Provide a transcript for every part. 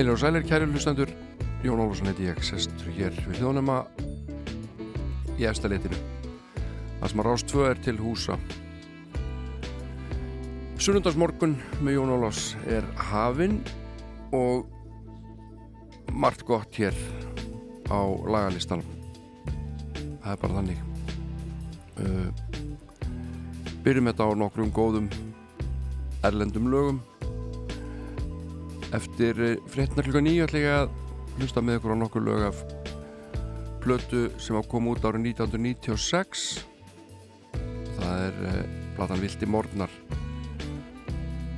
Heilir og sælir, kæri hlustandur Jón Ólfsson heiti ég, sestur hér við hljónuma í efstaleitinu Það sem að rást tvö er til húsa. Sunnundagsmorgun með Jón Ólfs er hafinn og margt gott hér á lagalistan Það er bara þannig. Uh, Byrjum þetta á nokkrum góðum erlendum lögum Eftir eh, fréttina klukka nýju ætla ég að hlusta með ykkur á nokkur lög af blötu sem á kom út árið 1996 það er eh, platan Vildi Morgnar.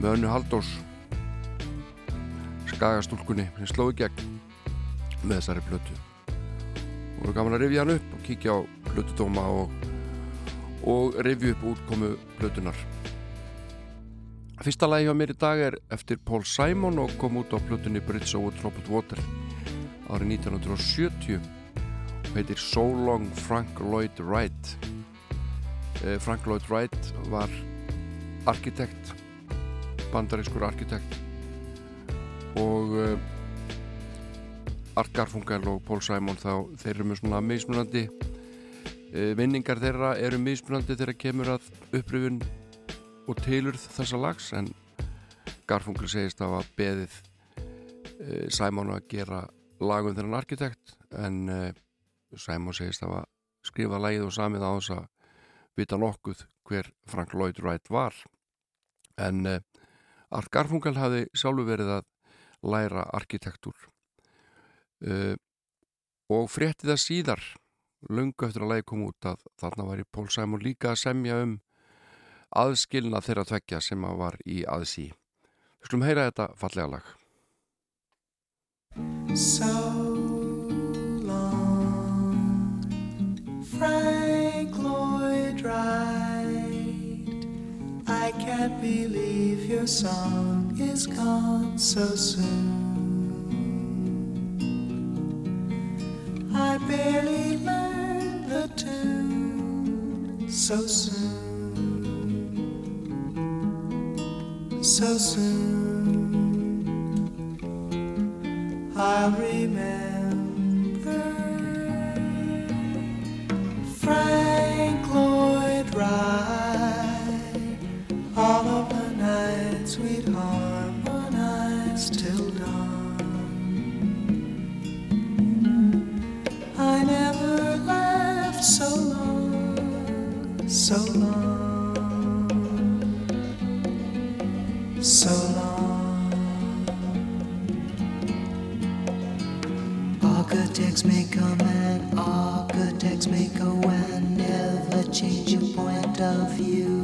Með önnu Haldós skagastúlkunni sem slóði gegn með þessari blötu og við gaman að rifja hann upp og kíkja á blötutóma og, og rifja upp útkomu blötunar Fyrsta lagi hjá mér í dag er eftir Paul Simon og kom út á plutunni Bridge over Troubled Water árið 1970 og heitir So Long Frank Lloyd Wright. Eh, Frank Lloyd Wright var arkitekt bandarískur arkitekt. Og eh, Art Garfunkel og Paul Simon þá þeir eru mjög svona mismunandi eh, vinningar þeirra eru mismunandi þegar kemur að uppröfun og tilurð þessa lags en Garfunkel segist að hafa beðið e, Simon að gera lagum þennan arkitekt en e, Simon segist að hafa skrifað lagið og samið á þess að vita nokkuð hver Frank Lloyd Wright var. En e, Art Garfunkel hafi sjálfu verið að læra arkitektúr og frétti það síðar lungu eftir að lagi kom út að þarna var í Pól Simon líka að semja um aðskilna þeirra tveggja sem að var í aðsí. Við skulum heyra þetta fallega lag. So long Frank Lloyd Wright I can't believe your song is gone so soon I barely learned the tune so soon so soon. I'll remember architects make a man, architects make a man. never change your point of view.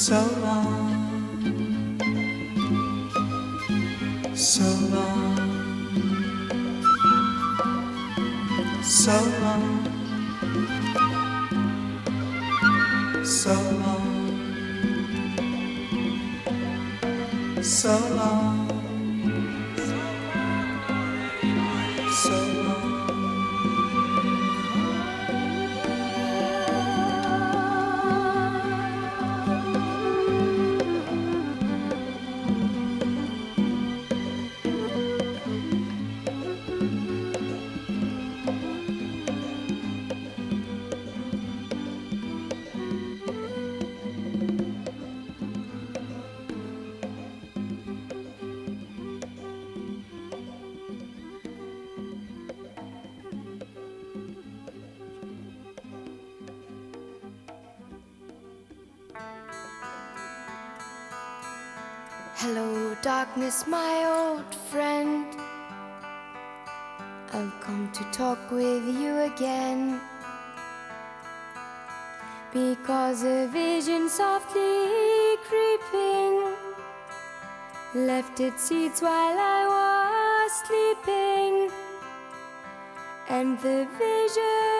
So long, so long. So long, so long, so long, Because a vision softly creeping left its seeds while I was sleeping. And the vision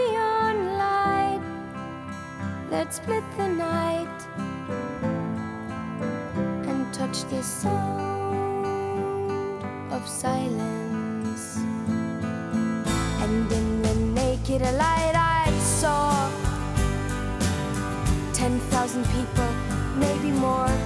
that split the night and touched the sound of silence. And in the naked light, I saw 10,000 people, maybe more.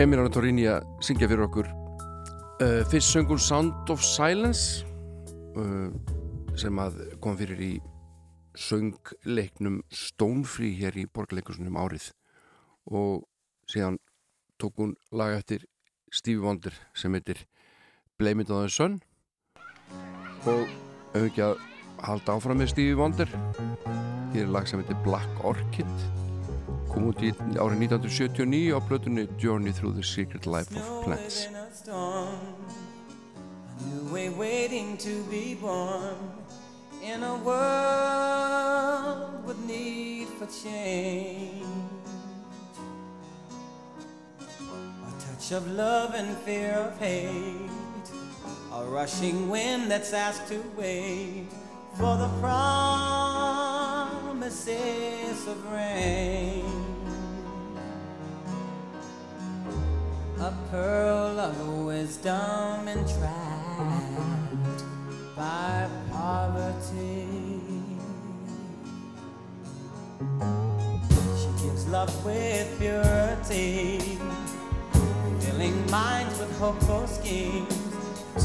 Emiliano Torrini að syngja fyrir okkur. Uh, fyrst söngun Sound of Silence uh, sem að kom fyrir í söngleiknum Stonefree hér í borgarleikursunum árið. Og síðan tók hún lag eftir Stevie Wonder sem heitir Blame It On The Sun. Og auðvitað halda áfram með Stevie Wonder. Hér er lag sem heitir Black Orchid kom út í árið 1979 á blötunni Journey Through the Secret Life of Plants. Waiting to be born. In a world with need for change. A touch of love and fear of hate. A rushing wind that's asked to wait for the promises of rain a pearl of wisdom entrapped by poverty. She gives love with purity, filling minds with hopeful schemes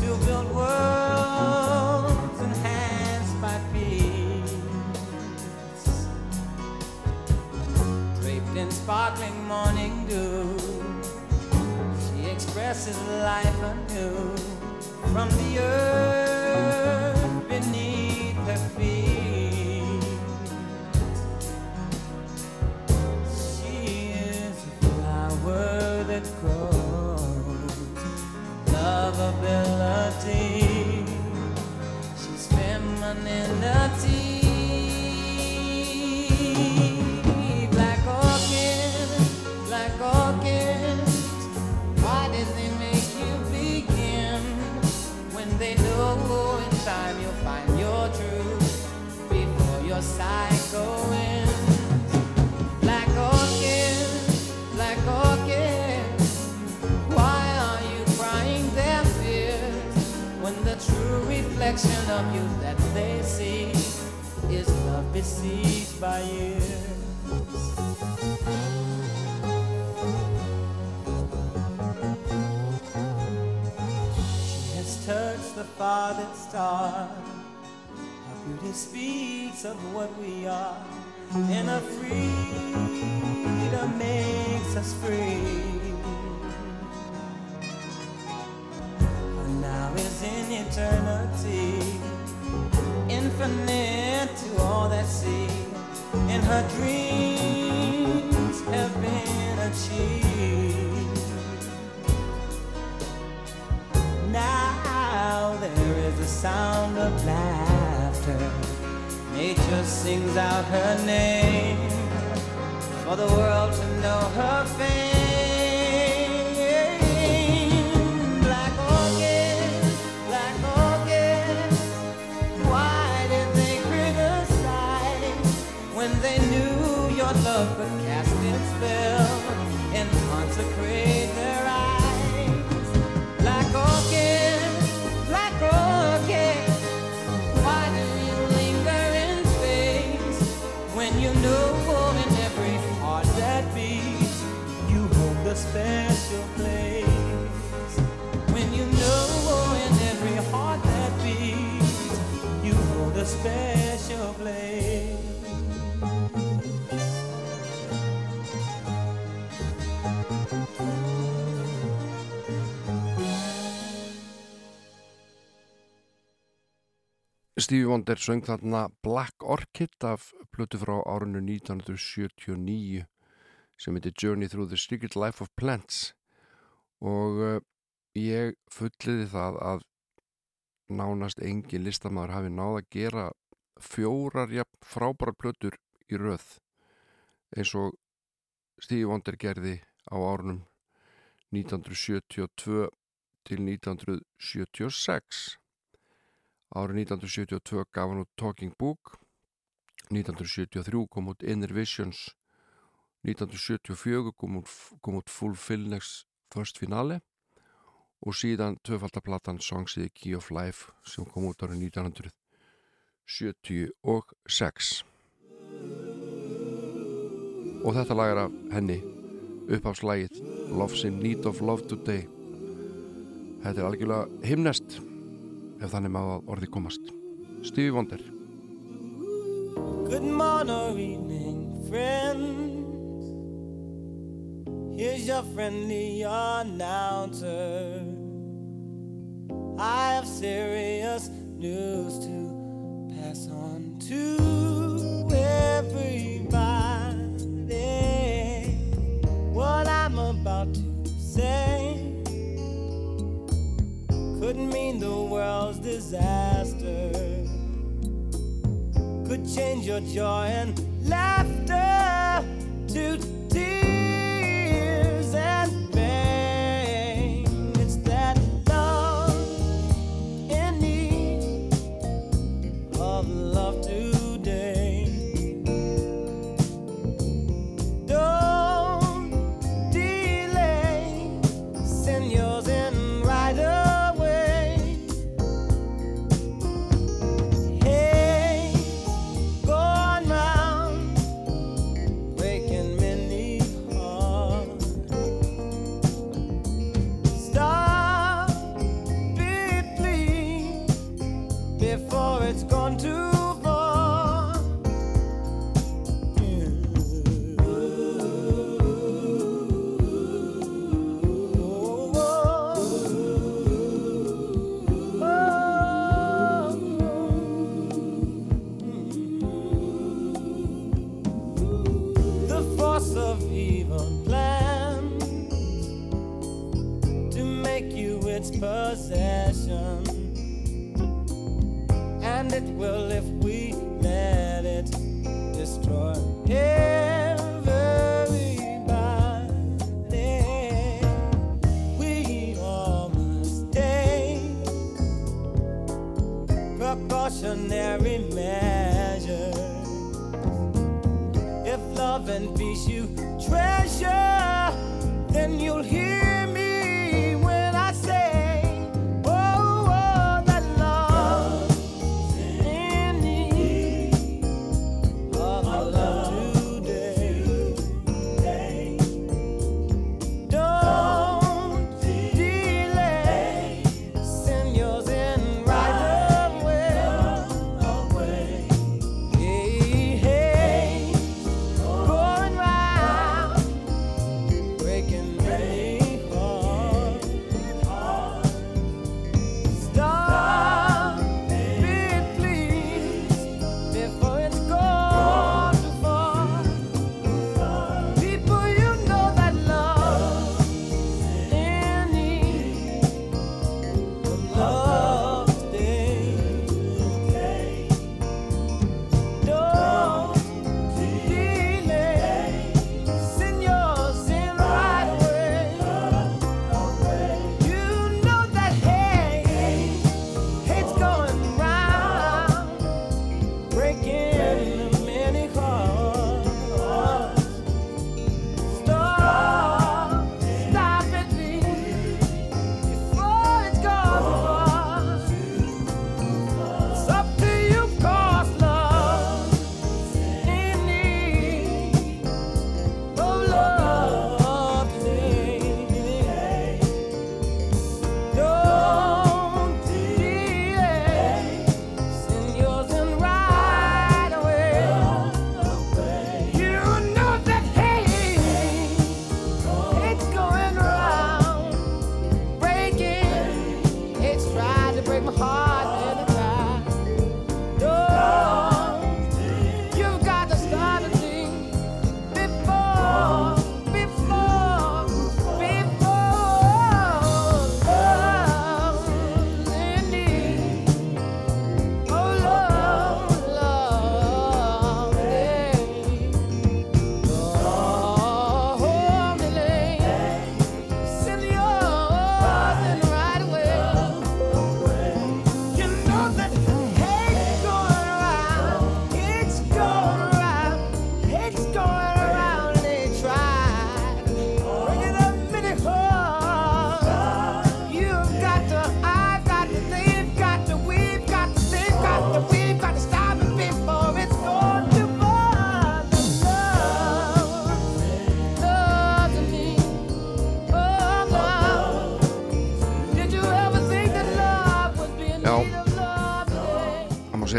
to build worlds in sparkling morning dew She expresses life anew from the earth beneath her feet. She is a flower that grows, lovability. She's femininity. Your truth. Before your Black orchid, black orchid Why are you crying their fears? When the true reflection of you that they see Is love besieged by years the farthest star. Our beauty speaks of what we are, and our freedom makes us free. And now is in eternity, infinite to all that see, and her dreams have been achieved. Sound of laughter. Nature sings out her name for the world to know her fame. Special place. Stevie Wonder söng þarna Black Orchid af plötu frá árunnu 1979 sem heitir Journey Through the Secret Life of Plants og uh, ég fulliði það að nánast engin listamæður hafi náð að gera fjórar jafn frábærar plötur í röð eins og Stevie Wonder gerði á árunum 1972 til 1976 Árið 1972 gaf hann út Talking Book, 1973 kom út Inner Visions, 1974 kom út, kom út Full Fillnex First Finale og síðan tvöfaldarplatan Songs in the Key of Life sem kom út árið 1976. Og þetta lag er af henni uppafslægið Love's in Need of Love Today. Þetta er algjörlega himnest ef þannig að orði komast Stevie Wonder Good morning or evening, friends. Here's your friendly announcer. I have serious news to pass on to everybody. What I'm about to say could mean the world's disaster could change your joy and laughter to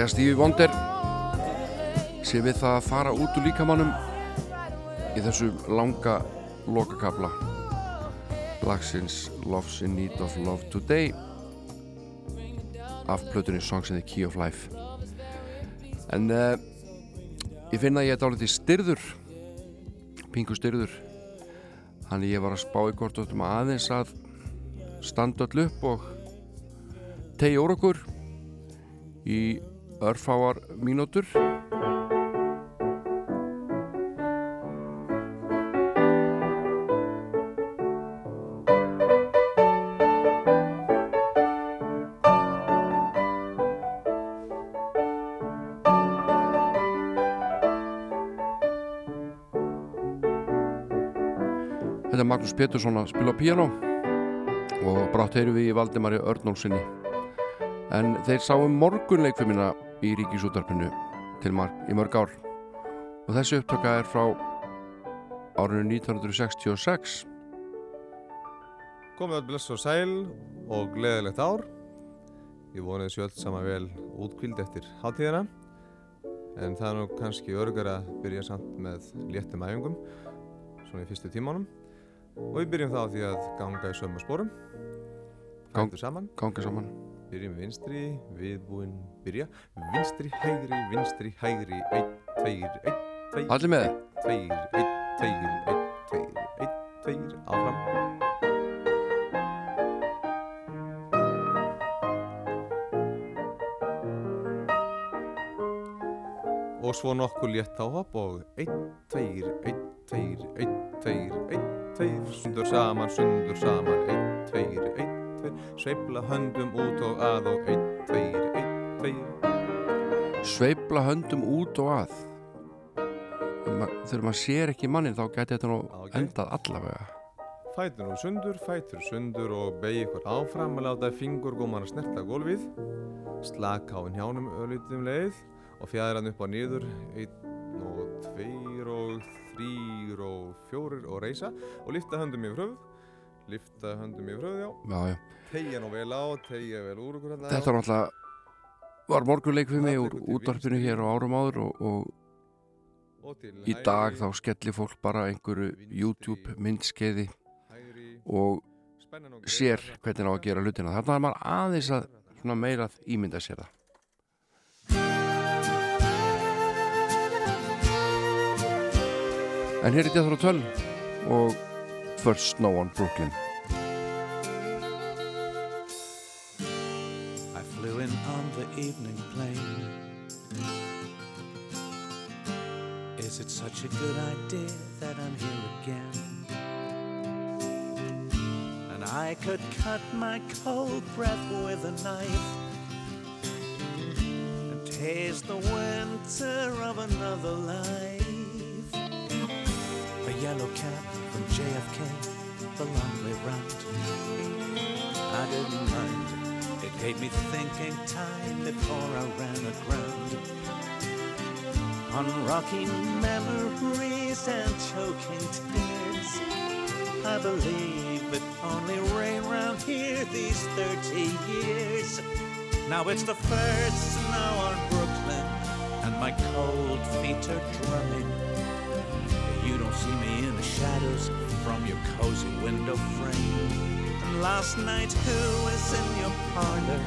segja Stevie Wonder sé við það að fara út úr líkamannum í þessu langa lokakabla Lagsins Love's in Need of Love Today af plötunni Songs in the Key of Life. En uh, ég finna að ég er dálítið styrður pingu styrður þannig ég var að spá í hvort um aðeins að standa öll upp og tegja úr okkur í örfáar mínútur. Þetta er Magnús Pétursson að spila á piano og brátt heyrum við í Valdimari Örnólfsinni en þeir sáum morgunleikfimina í Ríkisútarpinu til marg, í mörg ár. Og þessi upptöka er frá árinu 1966 Komið að blessa og sæl og gleðilegt ár. Ég vonið sjöld sama vel útkvíld eftir hátíðina. En það er nú kannski örgar að byrja samt með léttum æfingum svona í fyrstu tímanum. Og við byrjum þá því að ganga í sömu spórum Gang- Fættu saman, gangið saman. Byrjum við vinstri, viðbúinn, byrja vinstri, hægri, vinstri, hægri 1, 2, 1, 2 Allir með 2, 1, 2, 1, 2, 1, 2 Áfram Og svo nokkur létt á hopp og 1, 2, 1, 2, 1, 2, 1, 2 Sundur saman, sundur saman 1, 2, 1, 2 Sveifla höndum út og að og 1, 2, 1 beigja Sveibla höndum út og að. Þegar maður sér ekki mannin þá geti þetta nú okay. endað allavega. Fætur og sundur, fætur og sundur og beigja ykkur áfram að láta fingur góman að snerta gólfið. Slaka á njánum ölutum leið og fjæðir hann upp á nýður einn og tveir og þrýr og fjórir og reysa og lifta höndum yfir höfð lifta höndum yfir höfð, já, já, já. tegja nú vel á, tegja vel úr þetta er náttúrulega var morgunleik fyrir mig Það úr útvarpinu hér á árum áður og, og í dag þá skellir fólk bara einhverju. YouTube myndskeiði og sér hvernig á að gera hlutina. Þarna er maður aðeins að meira að ímynda sér það. En hér er Djáþur og Töll og First Snow on Brooklyn evening plane. Is it such a good idea that I'm here again? And I could cut my cold breath with a knife and taste the winter of another life. A yellow cab from JFK, the long way round. I didn't mind. It gave me thinking time before I ran aground. On rocky memories and choking tears. I believe it only rained round here these 30 years. Now it's the first snow on Brooklyn, and my cold feet are drumming. You don't see me in the shadows from your cozy window frame. Last night, who was in your parlor,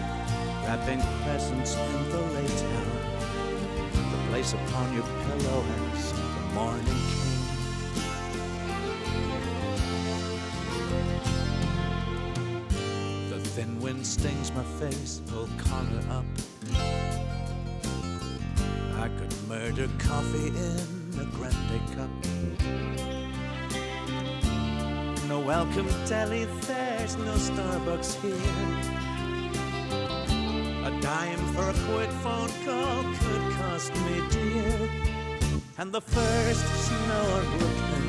wrapping presents in the late hour? The place upon your pillow as the morning came. The thin wind stings my face, pull collar up. I could murder coffee in a grande cup. Welcome deli, there's no Starbucks here. A dime for a quick phone call could cost me dear. And the first snow on Brooklyn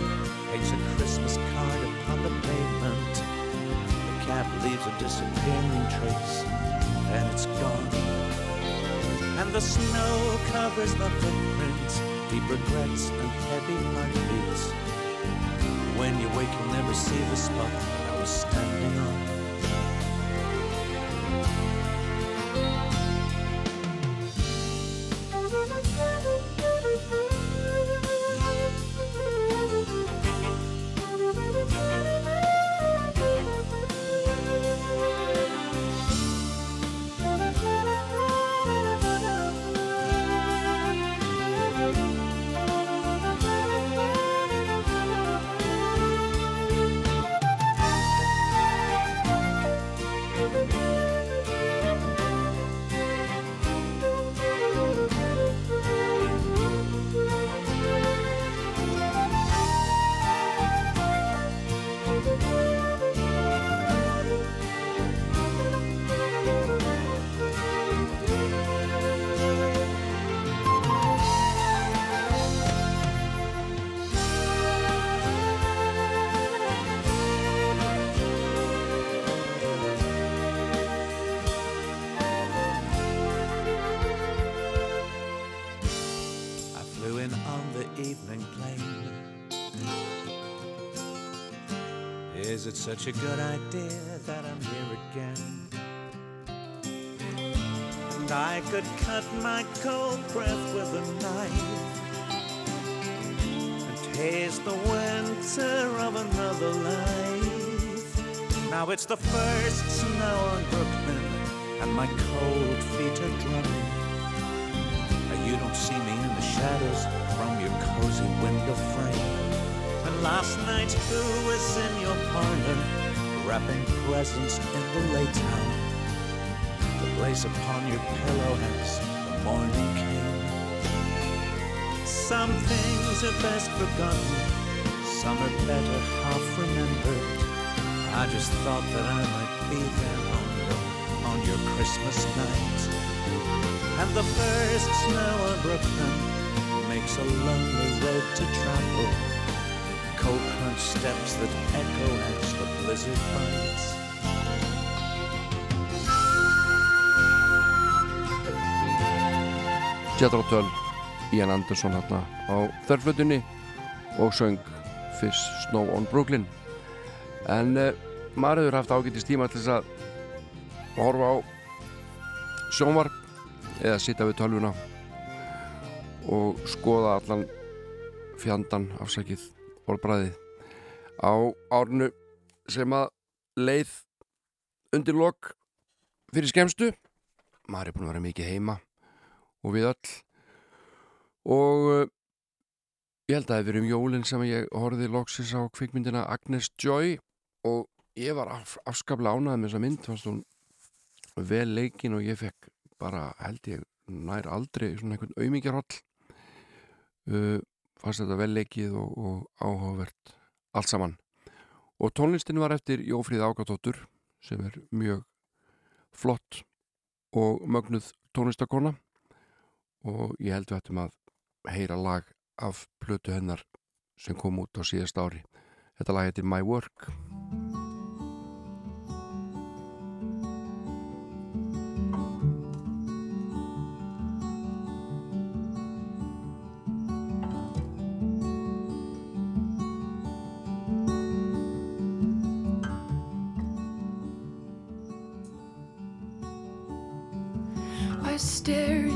paints a Christmas card upon the pavement. The cab leaves a disappearing trace, and it's gone. And the snow covers the footprints, deep regrets and heavy heartbeats. When you wake, you'll never see the spot that I was standing on. Such a good idea that I'm here again? And I could cut my cold breath with a knife and taste the winter of another life. Now it's the first snow on Brooklyn, and my cold feet are drumming. Now you don't see me in the shadows from your cozy window frame. Last night, who was in your parlor, wrapping presents in the late hour? The place upon your pillow has the morning came. Some things are best forgotten, some are better half remembered. I just thought that I might be there on your, on your Christmas night. And the first snow on Brooklyn makes a lonely road to travel. Cold crunch steps that echo as the blizzard bites. Jethro Tull, Ian Anderson hérna á þörflutunni og söng Fish Snow on Brooklyn en uh, maður hefur haft ágætist tíma til þess að horfa á sjónvarp eða sitja við tölvuna og skoða allan fjandan afsækið orðbræðið á árnu sem að leið undir lok fyrir skemstu maður er búin að vera mikið heima og við öll. Og uh, ég held að það hefur verið um jólinn sem ég horfið loksis á kvikmyndina Agnes Joy og ég var af, afskaplega ánægð með þessa mynd. Fannst hún vel leikin og ég fekk bara held ég nær aldrei svona einhvern auðmíkjarholl uh, fannst þetta vel leikið og, og áhugavert allt saman. Og tónlistin var eftir Jófríð Ágatóttur sem er mjög flott og mögnuð tónlistakona og ég held við ættum að heyra lag af plötu hennar sem kom út á síðast ári. Þetta lag heitir My Work I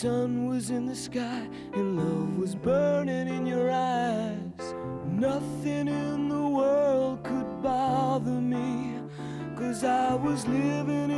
sun was in the sky and love was burning in your eyes. Nothing in the world could bother me, cause I was living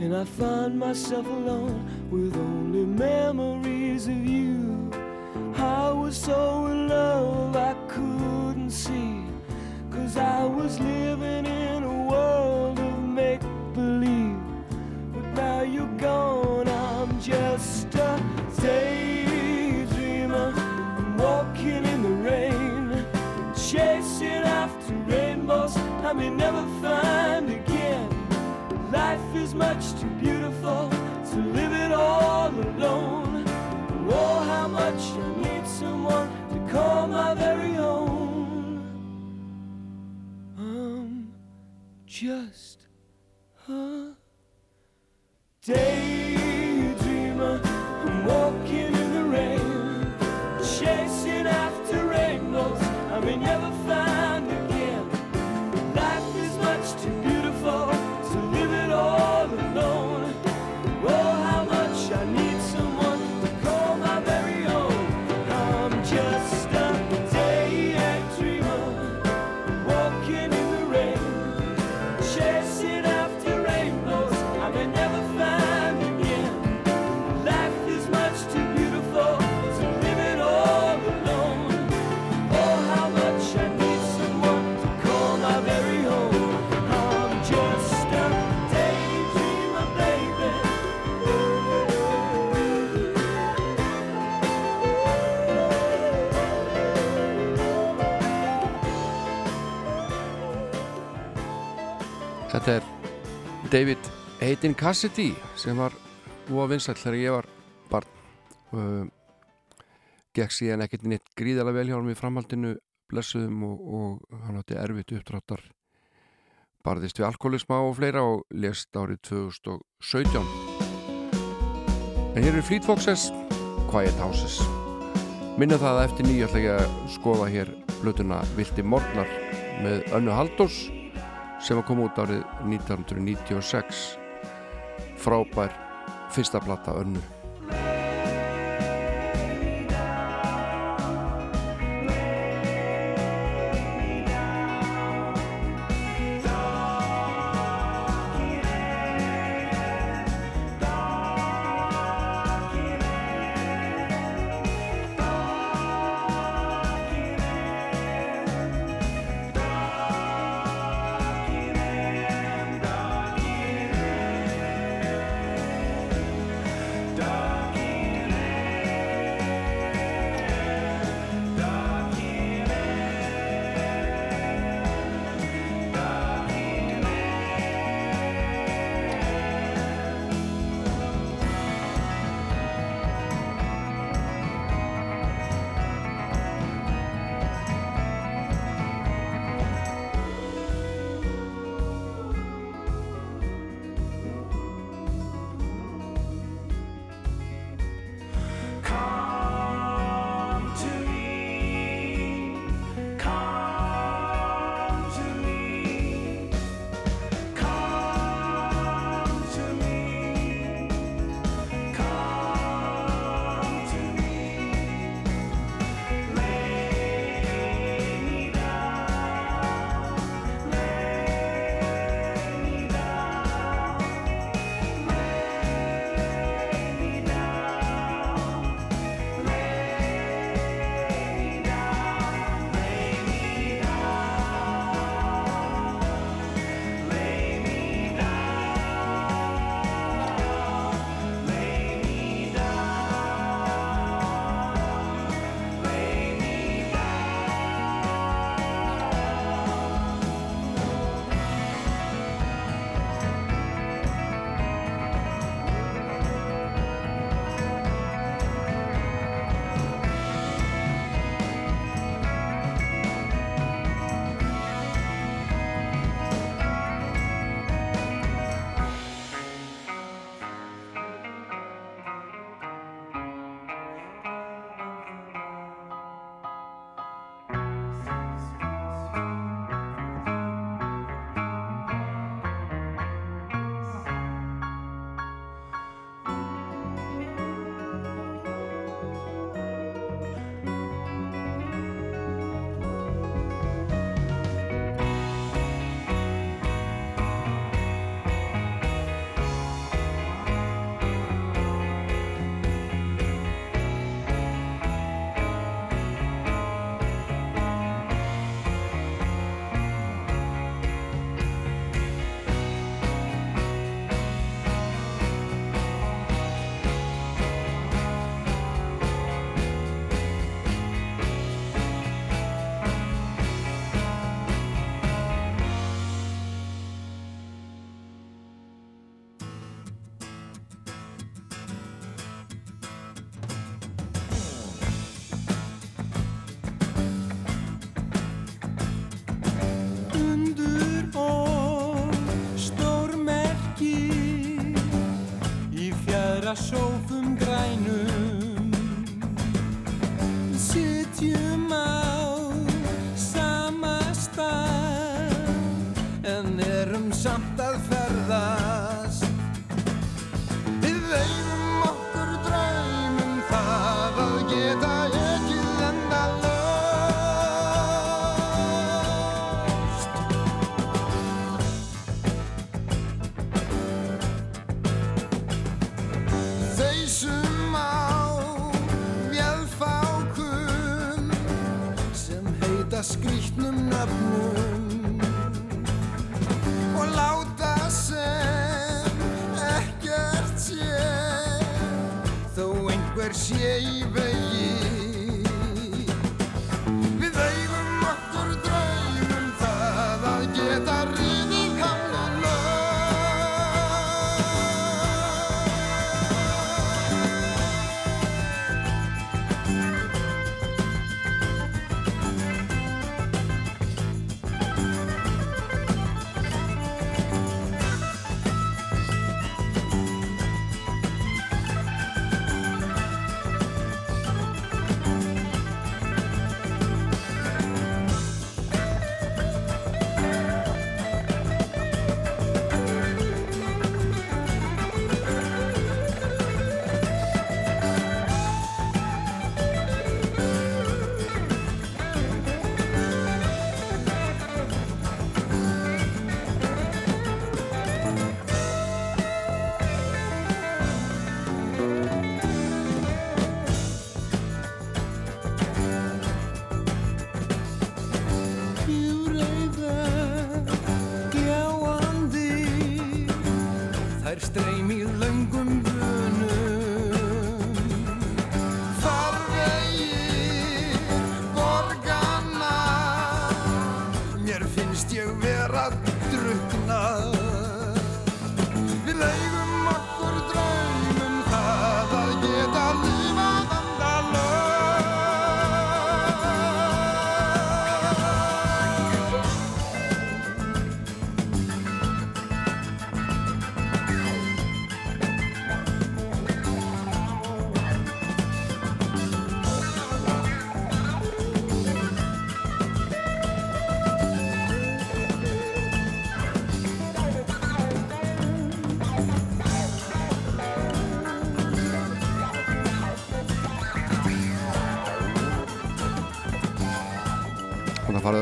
and I find myself alone with only memories of you. Much too beautiful to live it all alone. Oh, how much I need someone to call my very own. I'm just Þetta er David Hayden Cassidy sem var búa vinsæll þegar ég var barn. Uh, gekk síðan ekkert neitt gríðalega vel hjá hann í framhaldinu blessuðum og, og hann átti erfitt uppdráttar. Barðist við alkoholisma og fleira og lest árið 2017 en hér er Fleet Foxes Quiet Houses. Minna það að eftir nýja ætla ég að skoða hér blötuna Vilti Morgnar með Önnu Haldós sem að koma út árið 1996 frábær fyrsta platta önnu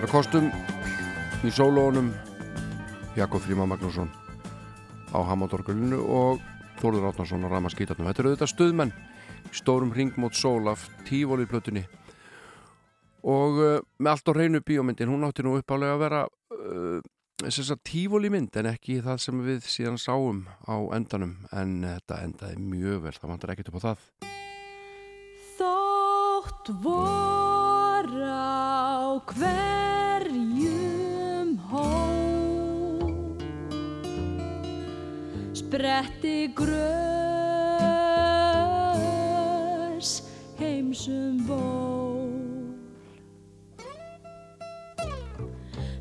Þeirra kostum í sólónum Jakob Fríma Magnússon á Hammondorgulinu og Þórður Átnarsson á Ramaskítarnum. Þetta eru auðvitað stuðmenn stórum ringmót sól af tífóli plötunni. Og uh, með allt á reynu bíómyndin hún átti nú uppálega að vera uh, þess að tífóli mynd en ekki það sem við síðan sáum á endanum. En þetta endaði mjög vel, það vantar ekkert upp á það. Þótt vor á hverjum Spretti grös heimsum ból.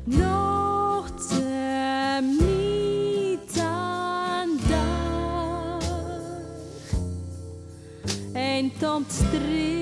Nótt sem nýtan dag Eintómt strýtt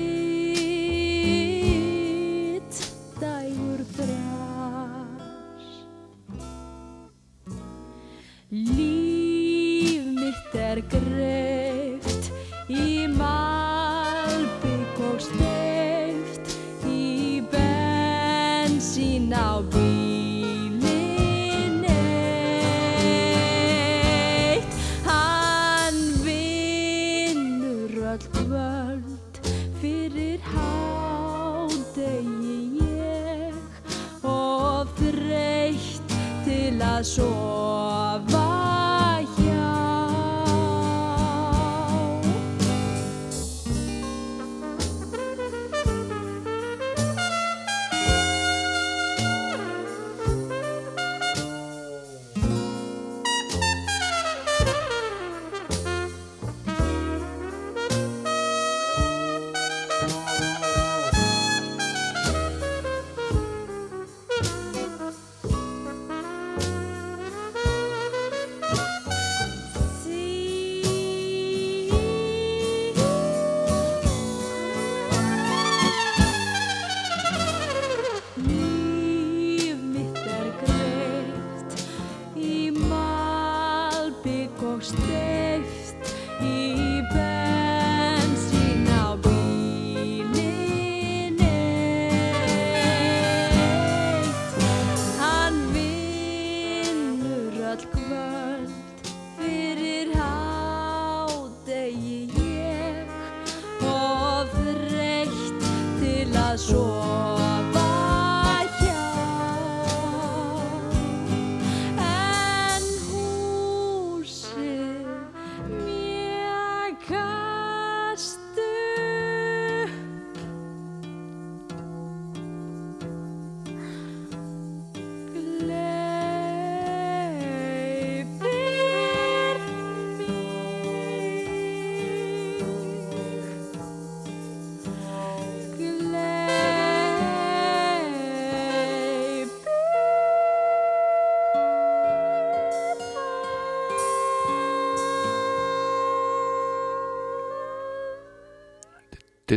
til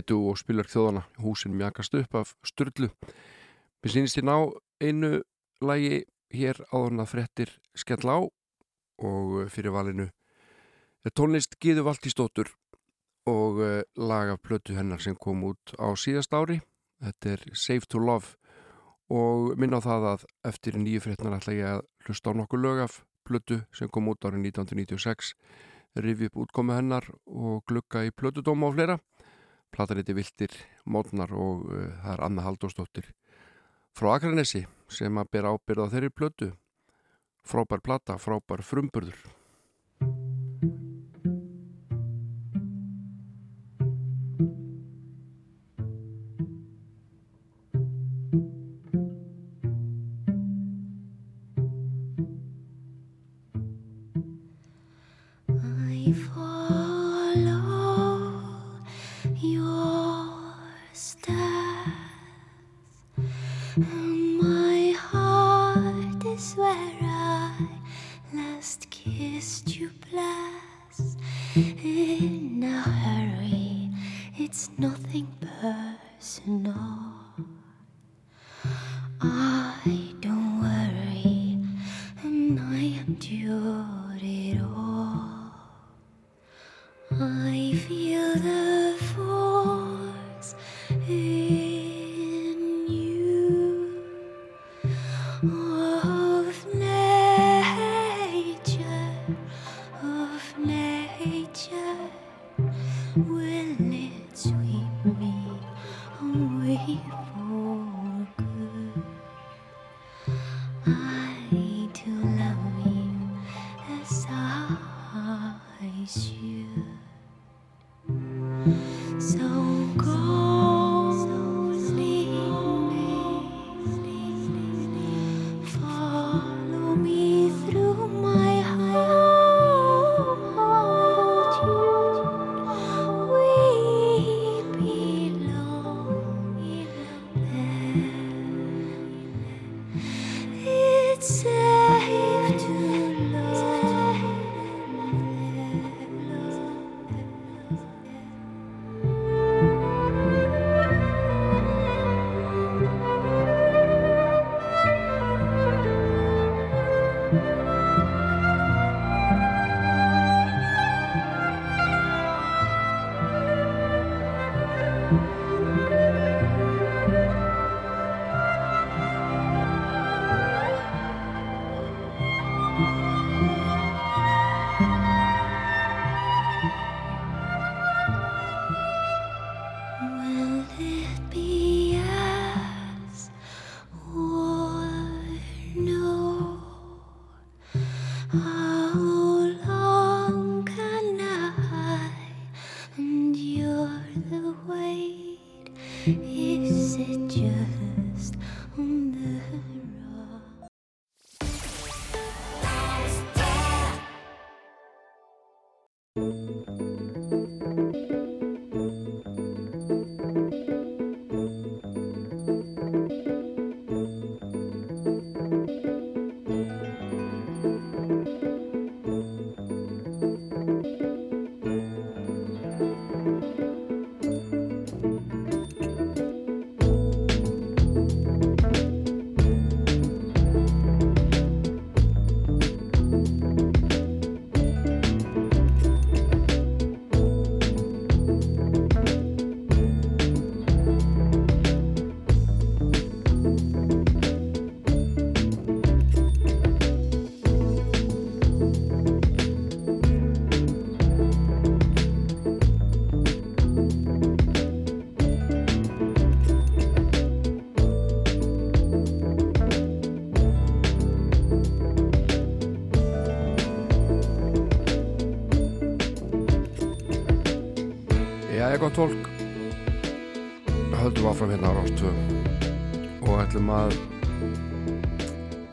Dittu og spilar þjóðana. Húsin mjakast upp af styrlu Mér sýnist ég ná einu lagi hér áðurna frettir skell á og fyrir valinu. Er tónlist Gíðu Valtísdóttur og eh, lag af plötu hennar sem kom út á síðast ári. Þetta er Save to Love og minna á það að eftir nýju fréttnar ætla ég að hlusta á nokkuð lög af plötu sem kom út árið 1996 rifi upp útkomu hennar og glugga í plötudóma og fleira Platan heiti Viltir Mótnar og uh, það er Anna Haldósdóttir frá Akranesi sem að bera ábyrða þeirri plötu. Frábær plata, frábær frumburður.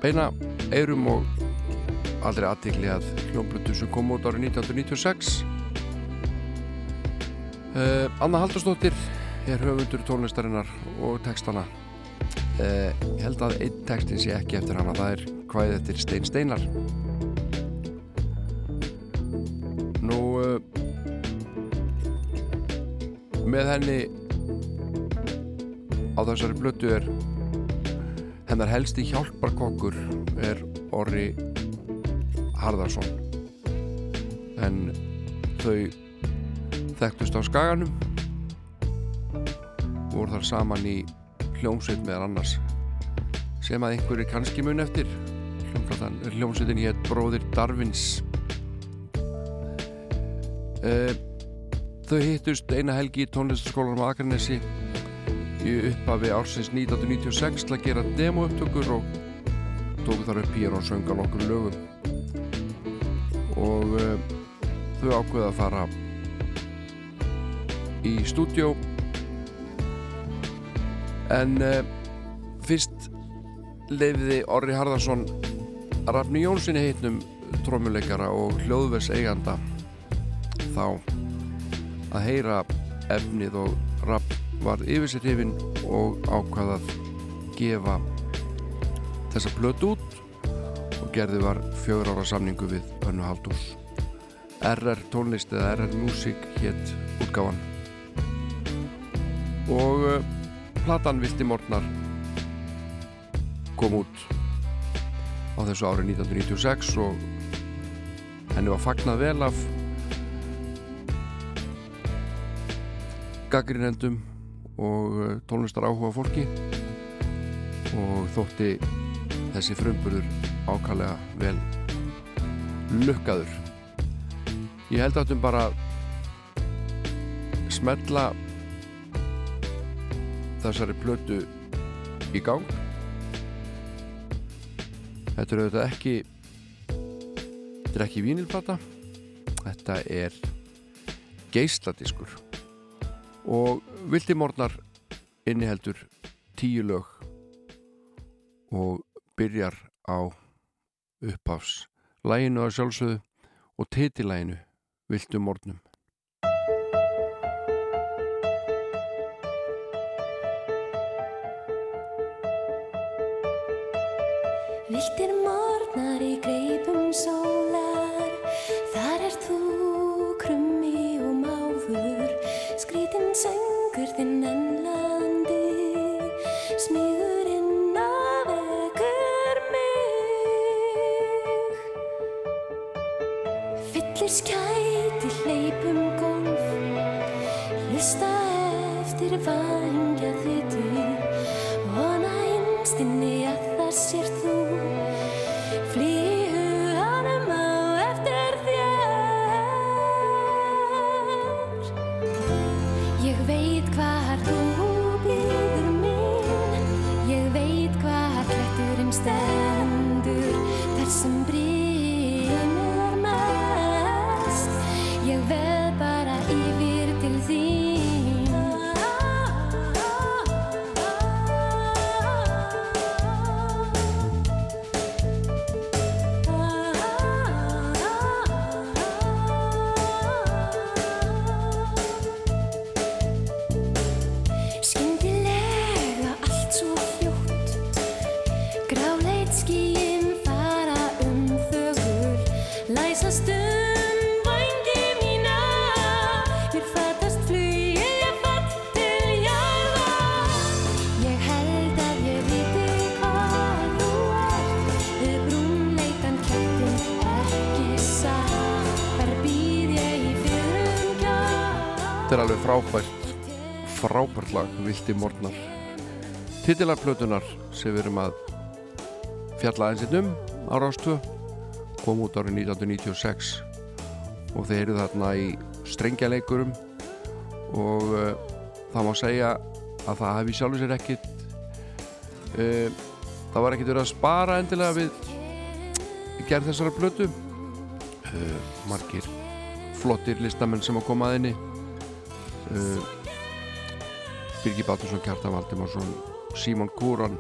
Beina eirum og aldrei aðtikli að hljómblutu sem kom út árið 1996 uh, Anna Haldursdóttir er höfundur tónlistarinnar og textana uh, ég held að einn textin sé ekki eftir hana það er hvaðið eftir Stein Steinar nú uh, með henni á þessari blötu er hennar helsti hjálparkokkur er Orri Harðarsson en þau þekktust á skaganum voru þar saman í hljómsveit meðal annars sem að einhverju kannski mun eftir. Hljómsveitin hétt Bróðir Darvins uh, þau hittust eina helgi í tónlistaskólanum á Akranesi í upphafi ársins 1996 til að gera demouptökur og tóku þar upp hér og sönga nokkur lögum. Og uh, þau ákveða að fara í stúdjó en uh, fyrst leifiði Orri Harðarsson Rafni Jónssoni heitnum trómuleikara og hljóðvers eiganda þá að heyra efnið og Raff varð yfir sér hrifin og ákvaðað gefa þessa blötu út og gerði var fjögur ára samningu við Önnu Haldús RR tónlist eða RR Music hétt útgáfan. Og uh, platan Vilti Mortnar kom út á þessu ári 1996 og henni var fagnað vel af gaggrinendum og uh, tónlistar áhuga fólki. Og þótti þessi frumburður ákallega vel lukkaður. Ég held þetta bara smetla þessari plötu í gang. Þetta er auðvitað ekki þetta er ekki vínilplata. Þetta er geisladiskur og Vildi Mornar inniheldur tíu lög og byrjar á upphafs. Læginu að sjálfsögðu og titilæginu Vildu Mornum Viltir frábært frábært lag, Vildi Mornar Titilarplötunar sem við erum að fjalla aðeins um á Rástvö kom út árið 1996 og þeir eru þarna í strengjaleikurum og uh, það má segja að það hefði sjálfur sér ekkit uh, það var ekkit verið að spara endilega við gerð þessara plötu. Uh, margir flottir listamenn sem að koma að henni. uh, Birgi Batursson, Kjartan Valdimarsson Símon Kúran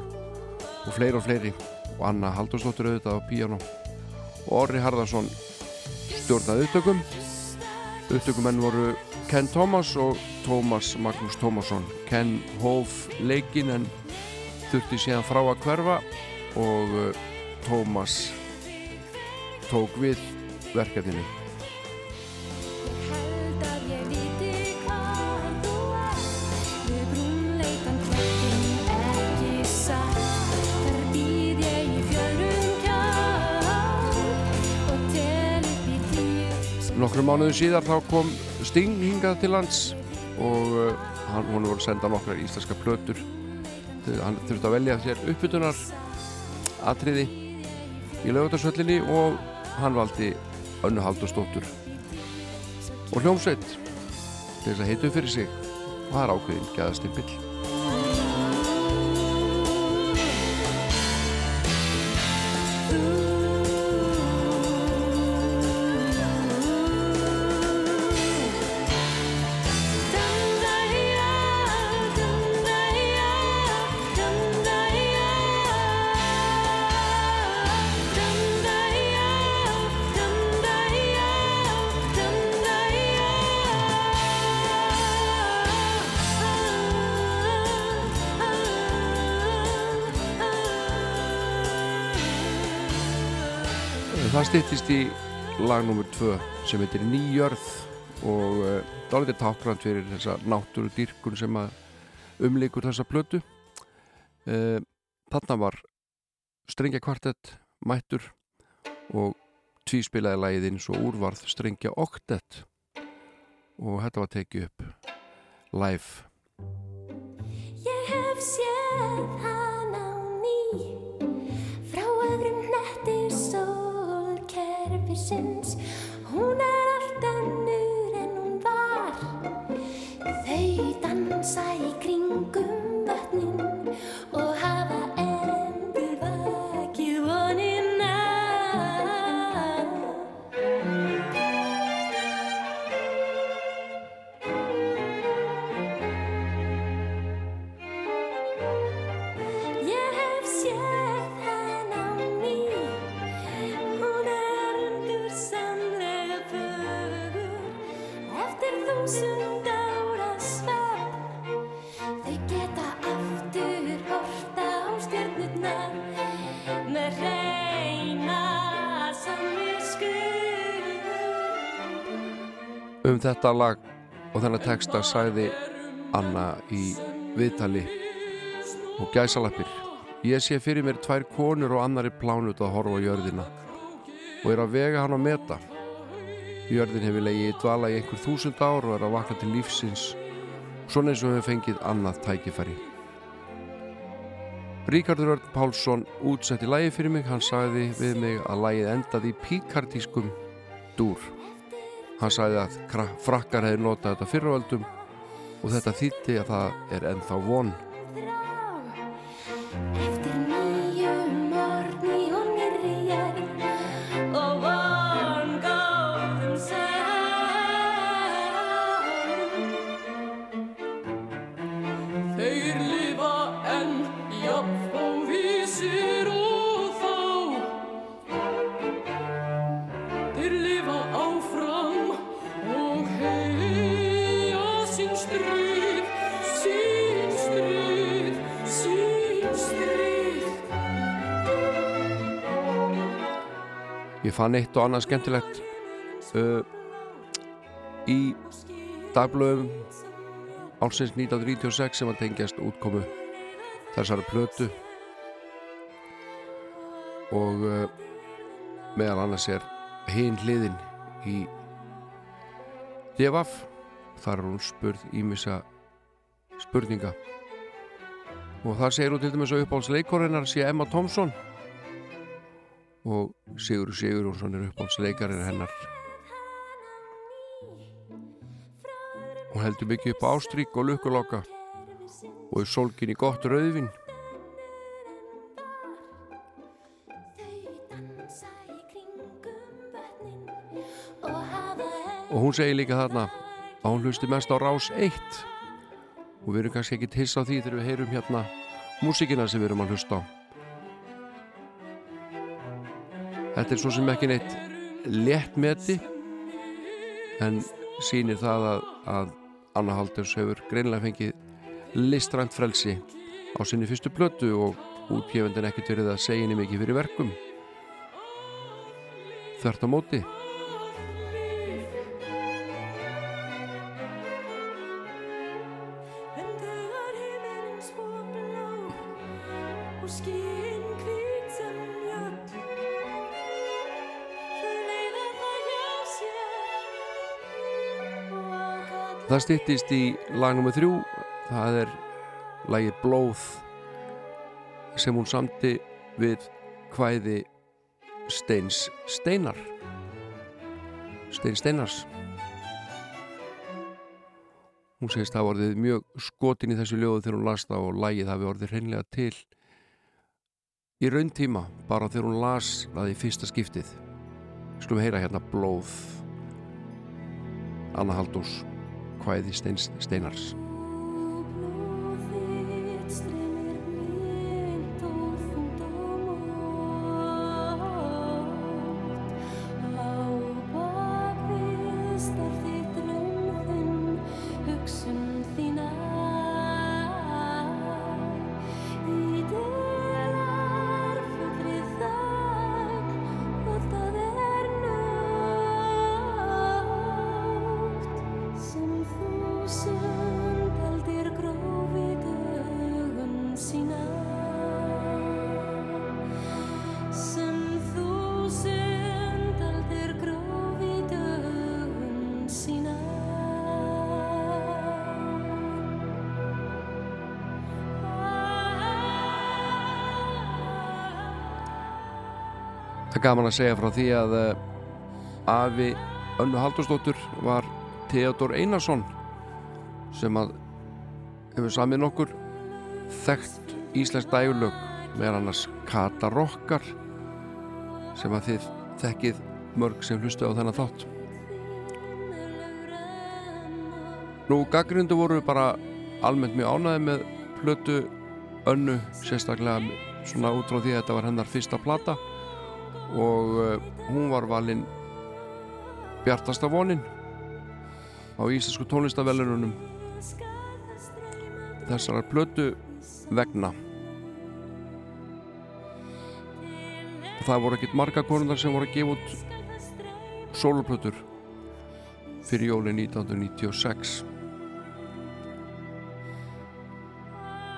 og fleiri og fleiri. Og Anna Haldursdóttir auðvitað á píano og Orri Harðarsson stjórnaði upptökum. Upptökumenn voru Ken Thomas og Thomas Magnús Tómasson. Ken hóf leikin en þurfti síðan frá að hverfa og uh, Thomas tók við verkefninu mánuðu síðar þá kom Sting hingað til lands og uh, hann, voru að senda nokkrar íslenska plötur. Hann þurfti að velja sér uppbytunar atriði í laugatarsvöllinni og hann valdi Önnu Haldursdóttur og hljómsveit til þess að heitu fyrir sig. Og það er ákveðin gæðastimpill Það styttist í lag nr. 2 sem heitir Nýjörð og uh, dálítið táknrænt fyrir þessa náttúru dýrkun sem umleikur þessa plötu. Uh, þarna var strengja kvartett mættur og tvíspilaði lagið eins og úrvarð strengja oktett og þetta var tekið upp live. Ég hef séð hana sólkerfisins. Hún er allt önnur en hún var. Þau dansa í kringum Um þetta lag og þennan texta sagði Anna í viðtali og gæsalappir. Ég sé fyrir mér tvær konur og annari plánut að horfa á jörðina og er að vega hann að meta. Jörðin hefur legið í dvala í einhver þúsund ár og er að vakna til lífsins svona eins og hefur fengið annað tækifæri. Ríkardur Örn Pálsson útsetti lagi fyrir mig, hann sagði við mig að lagið endaði í píkartískum dúr. Hann sagði að frakkar hefði notað þetta fyrravöldum og þetta þýtti að það er ennþá von. Fann eitt og annað skemmtilegt uh, í dagblöðum álsins 1996 sem að tengjast útkomu þessari plötu. Og uh, meðal annars er hinn hliðin í Devaf þar er hún spurð ímissa spurninga. Og þar segir hún til dæmis að uppáhaldsleikorinnar sé Emma Thompson og Sigur Sigurjónsson er uppáhaldsleikarinn hennar. Hún heldur mikið upp á ástrík og lukkuloka og er sólkin í gott rauðvin og hún segir líka þarna að hún hlusti mest á rás 1 og við erum kannski ekki hiss á því þegar við heyrum hérna músikina sem við erum að hlusta á Þetta er svo sem ekki neitt léttmeti en sýnir það að, að Anna Haldurs hefur greinlega fengið listrænt frelsi á sinni fyrstu blötu og útgefendin ekkert verið að segja henni mikið fyrir verkum. Þvert á móti Það styttist í lag nr. 3 það er lagið Blóð sem hún samti við hvæði Steins Steinar Stein Steinars. Hún segist að hafa orðið mjög skotin í þessu ljóðu þegar hún las það og lagið hafi orðið hreinlega til í raun tíma bara þegar hún las það í fyrsta skiptið. Skulum heyra hérna Blóð. Anna Haldós hvæði Steins Steinars Það er gaman að segja frá því að uh, afi Önnu Haldursdóttur var Theodor Einarsson sem að hefur samið nokkur þekkt íslensk dægulög með annars Kata Rokkar sem að þið þekkið mörg sem hlustu á þennan þátt. Nú gaggrindu voru bara almennt mjög ánæði með plötu Önnu sérstaklega svona út frá því að þetta var hennar fyrsta plata og uh, hún var valinn Bjartasta vonin á Íslensku tónlistavellunum þessara plötu vegna. Það voru ekkert marga konundar sem voru að gefa út soloplötur fyrir jólin 1996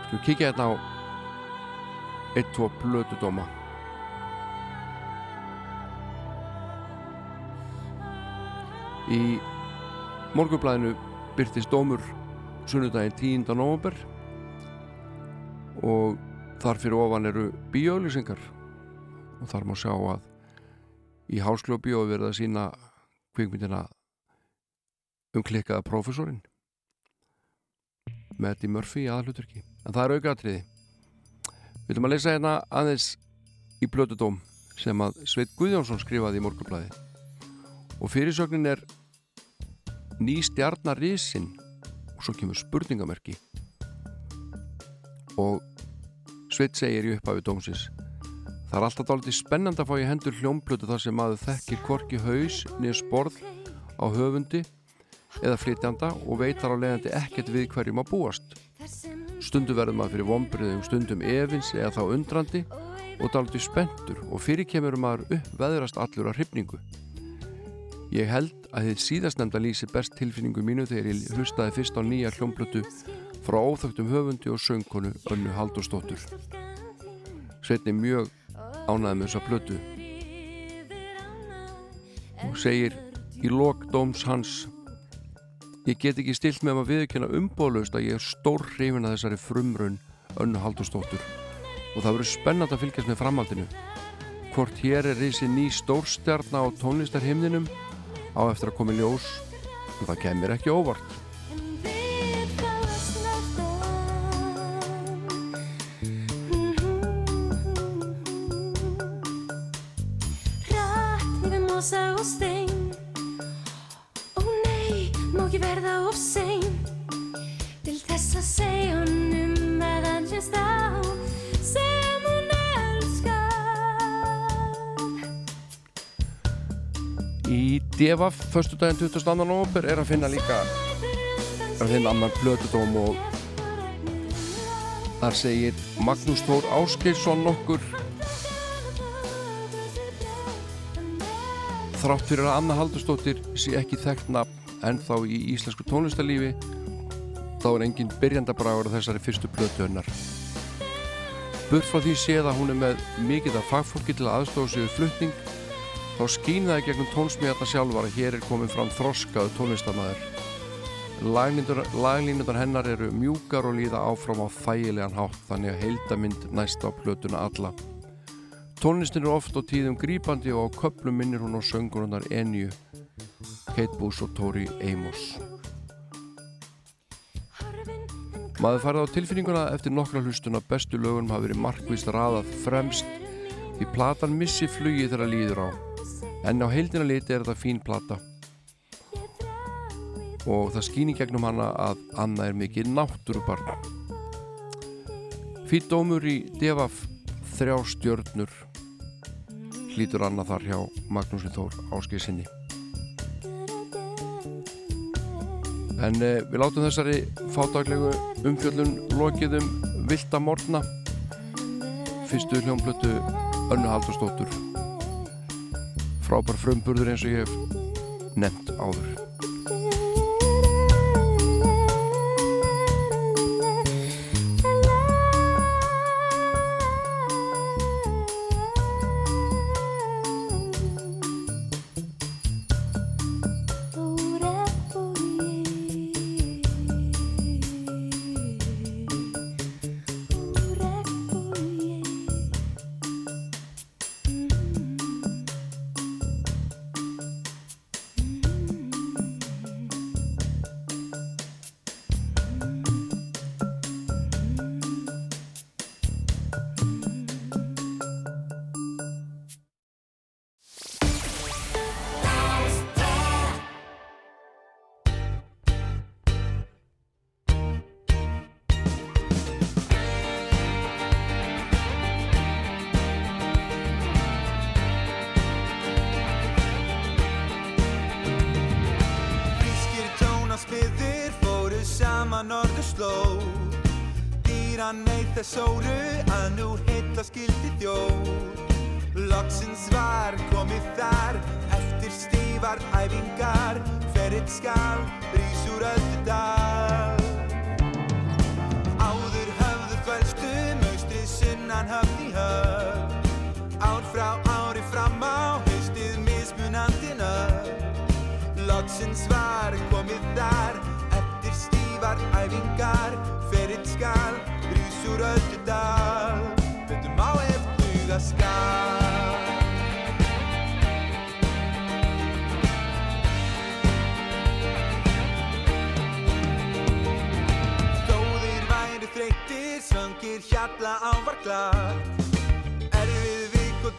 Skulum kíkja hérna á eitt, tvo plötudóma Í morgunblæðinu byrtist dómur sunnudaginn 10. november og þar fyrir ofan eru bíóauðlýsingar og þar má sjá að í Hásklu bíó er verið að sína kvikmyndina um klikkaða prófessorinn með Eddie Murphy í aðalhuturki en það er aukaðatriði Við viljum að lesa hérna aðeins í Plötudóm sem að Sveit Guðjónsson skrifaði í morgunblæði og fyrirsögnin er ný stjarnar risin og svo kemur spurningamerki og Sveit segir í upphafi dómsins Það er alltaf dálítið spennand að fá í hendur hljómplötu þar sem maður þekkir korki haus niður sporð á höfundi eða flytjanda og veitar á leiðandi ekkert við hverjum að búast. Stundu verður maður fyrir vombriðum, stundum efins eða þá undrandi og dálítið spenntur og fyrir kemur maður upp veðrast allur að hrifningu. Ég held að þið síðastnemda lýsi best tilfinningu mínu þegar ég hlustaði fyrst á nýja hljómplötu frá óþögtum höfundi og söngkonu Önnu Haldursdóttur. Sveitni mjög ánæði með þessa plötu og segir í lok dóms hans ég get ekki stilt með að viðkjöna umbóðlaust að ég er stór hrifin að þessari frumraun Önnu Haldursdóttur og það verður spennand að fylgjast með framhaldinu hvort hér er reysi ný stórstjarna á tónlistarhimninum á eftir að koma í ljós. En það kemur ekki óvart. Til þess að segja honum að hann sé stá Devaf, föstudaginn 22. november er að finna líka er að finna annan blötudóm og þar segir Magnús Þór Áskeirsson nokkur þrátt fyrir að Anna Haldursdóttir sé ekki þekkt nafn en þá í íslensku tónlistarlífi þá er engin byrjandabræður þessari fyrstu blötu hennar Burt frá því séð að hún er með mikið af fagfólki til að aðstofa sig við flutning þá skýn það í gegnum tónsmíðarna sjálfar að hér er komin fram þroskaðu tónlistamæður laglínundar hennar eru mjúkar og líða áfram á þægilegan hátt þannig að heildamind næst á plötuna alla. Tónlistin er oft á tíðum grípandi og á köplum minnir hún á söngunar Enju Kate Bush og Tori Amos. Maður farið á tilfinninguna eftir nokkra hlustuna bestu lögunum hafi verið markvist raðað fremst því platan missi flugi þegar líður á en á heildina liti er þetta fín plata. Og það skýni gegnum hana að Anna er mikið náttúrubarn. Fýtt dómur í Devaf þrjá stjörnur hlýtur Anna þar hjá Magnúsin Þór áskeiðsynni en eh, við látum þessari fátaglegu umfjöllun lokið um Vilda Morna fyrstu hljómblötu Önnu Haldurstóttur frábær frumburður eins og ég hef nefnt áður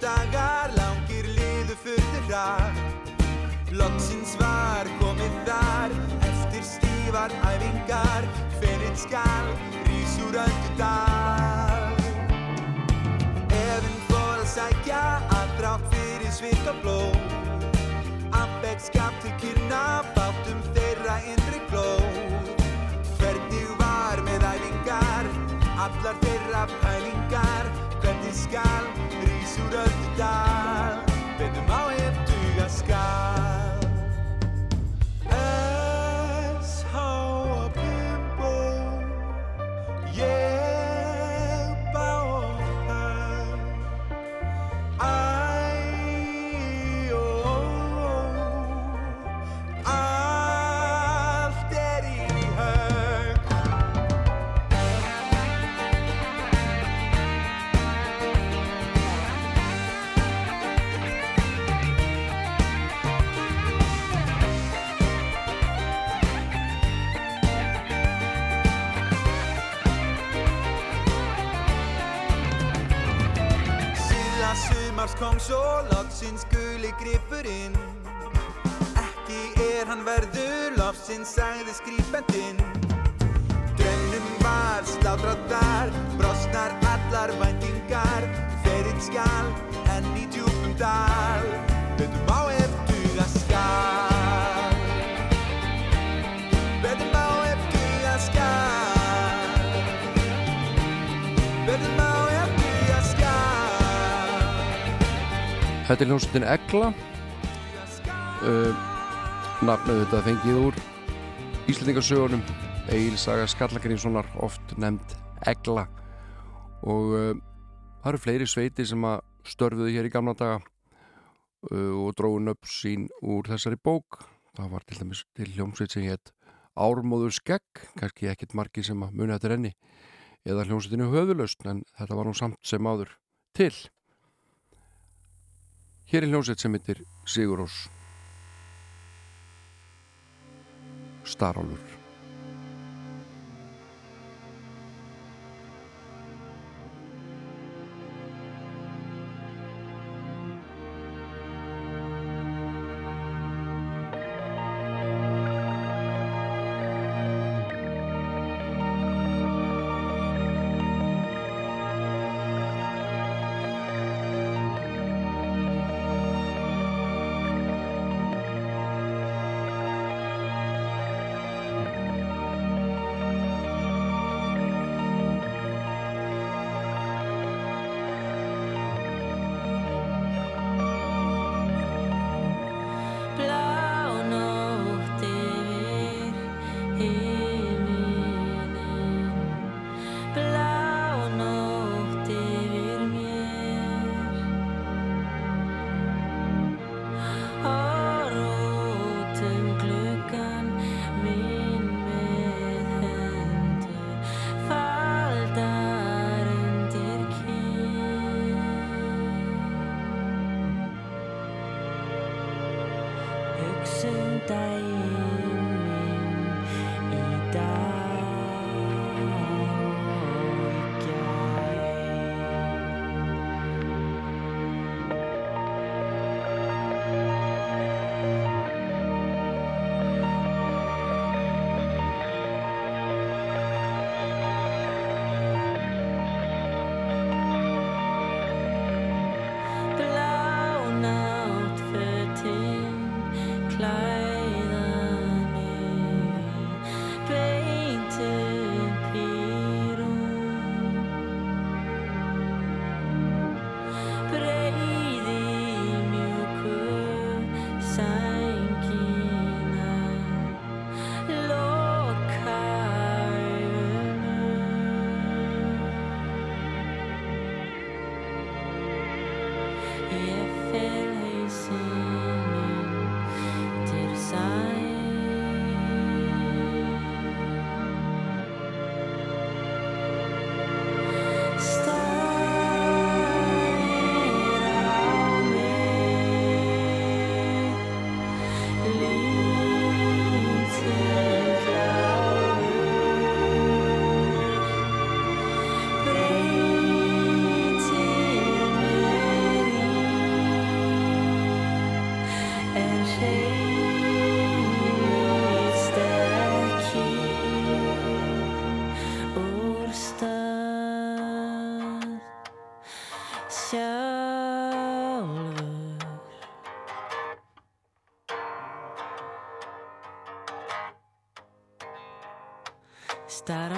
dagar, langir liðu furðu hratt Loksins var komið þar eftir stífar æfingar Ferill skal, rís úr öllu dal. Efinn fór að sækja að drátt fyrir svit og blóð Ambeg skap til kyrna, bátum þeirra innri glóð. Hvernig var með æfingar, allar þeirra pælingar Hvernig skal, rís úr öllu dal. Veitum á ef duga svo loksins guli gripurinn Kannski er hann verður lofsins sagði skrýpendinn Draunum var slátrað þar Brostnar allar væntingar. Ferill skal enn í djúpum dal. Betum á ef duga skal Þetta er hljómsveitin Egla. Uh, Nafnið þetta fengið úr Íslandingasögunum Egil Saga Skallagrinssonar oft nefnd Egla. Og uh, það eru fleiri sveiti sem að störfuðu hér í gamla daga uh, og dróðun upp sín úr þessari bók. Það var til dæmis til hljómsveit sem hétt Ármóður skegg kannski ekkit margi sem að muni þetta renni eða hljómsveitinu höfðulaust en þetta var nú samt sem áður til Hér er hljómsveit sem heitir Sigurós Starálfur Blá estar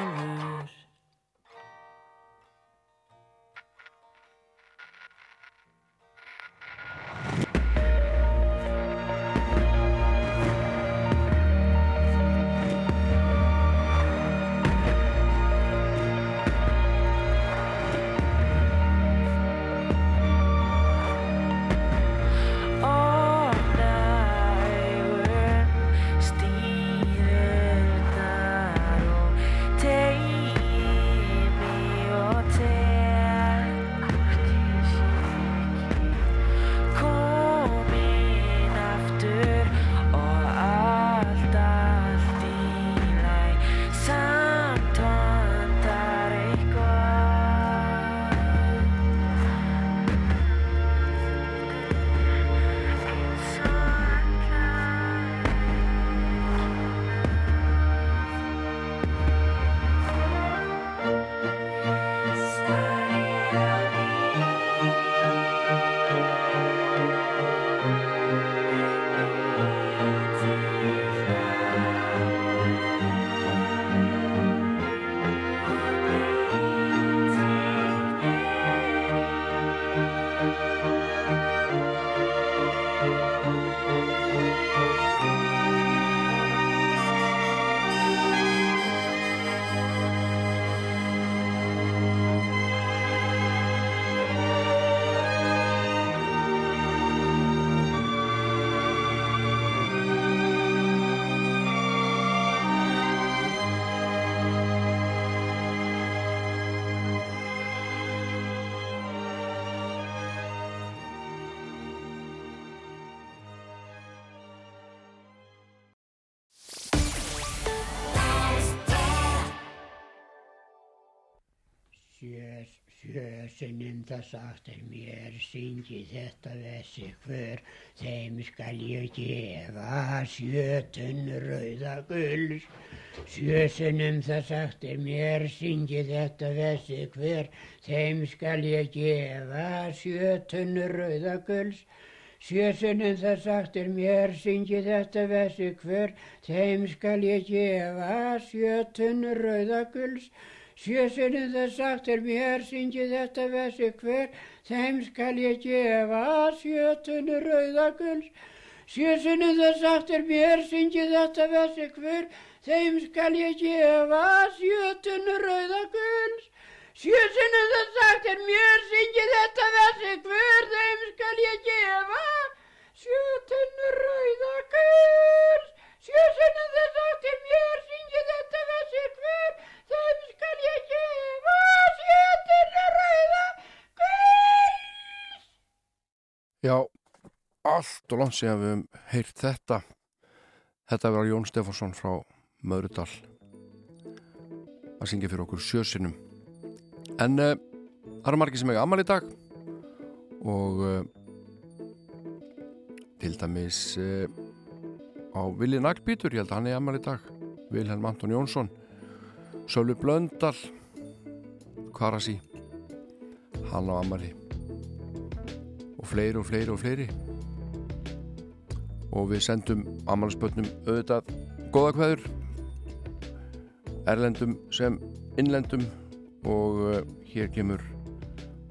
sjösunum það sagt er mér syngi þetta vessi hver þeim skal ég gefa sjötun rauða gulls sjösunum það sagt er mér syngi þetta vessi hver þeim skal ég gefa sjötun rauða gulls Sjösunum það sagt er mér, syngi þetta vessi hver, þeim skal ég gefa sjötun rauðaguls. Sjösunum það sagt er mér, syngi þetta vessi hver, þeim skal ég gefa sjötun rauðaguls. Sjösunum það sagt er mér, syngi þetta vessi hver, þeim skal ég gefa sjötun rauðaguls. Sjösunum það sagt er mér, syngi þetta vessi hver, þeim skal ég gefa sjötun rauðaguls. Sjösunum það sagt er mér, syngi þetta vessi hver, þeim skal ég gefa sjötun rauðaguls. Já, allt og langt síðan við höfum heyrt þetta. Þetta var Jón Stefánsson frá Möðrudal að syngja fyrir okkur sjösinum. En uh, það eru margir sem eiga amal í dag og uh, til dæmis uh, á Vili Naglbítur, ég held að hann er amal í dag, Vilhelm Anton Jónsson, Sölu Blöndal, Karasi, hann á amali og fleiri og fleiri og fleiri. Og við sendum amalispötnum auðvitað góða kveður. Erlendum sem innlendum. Og uh, hér kemur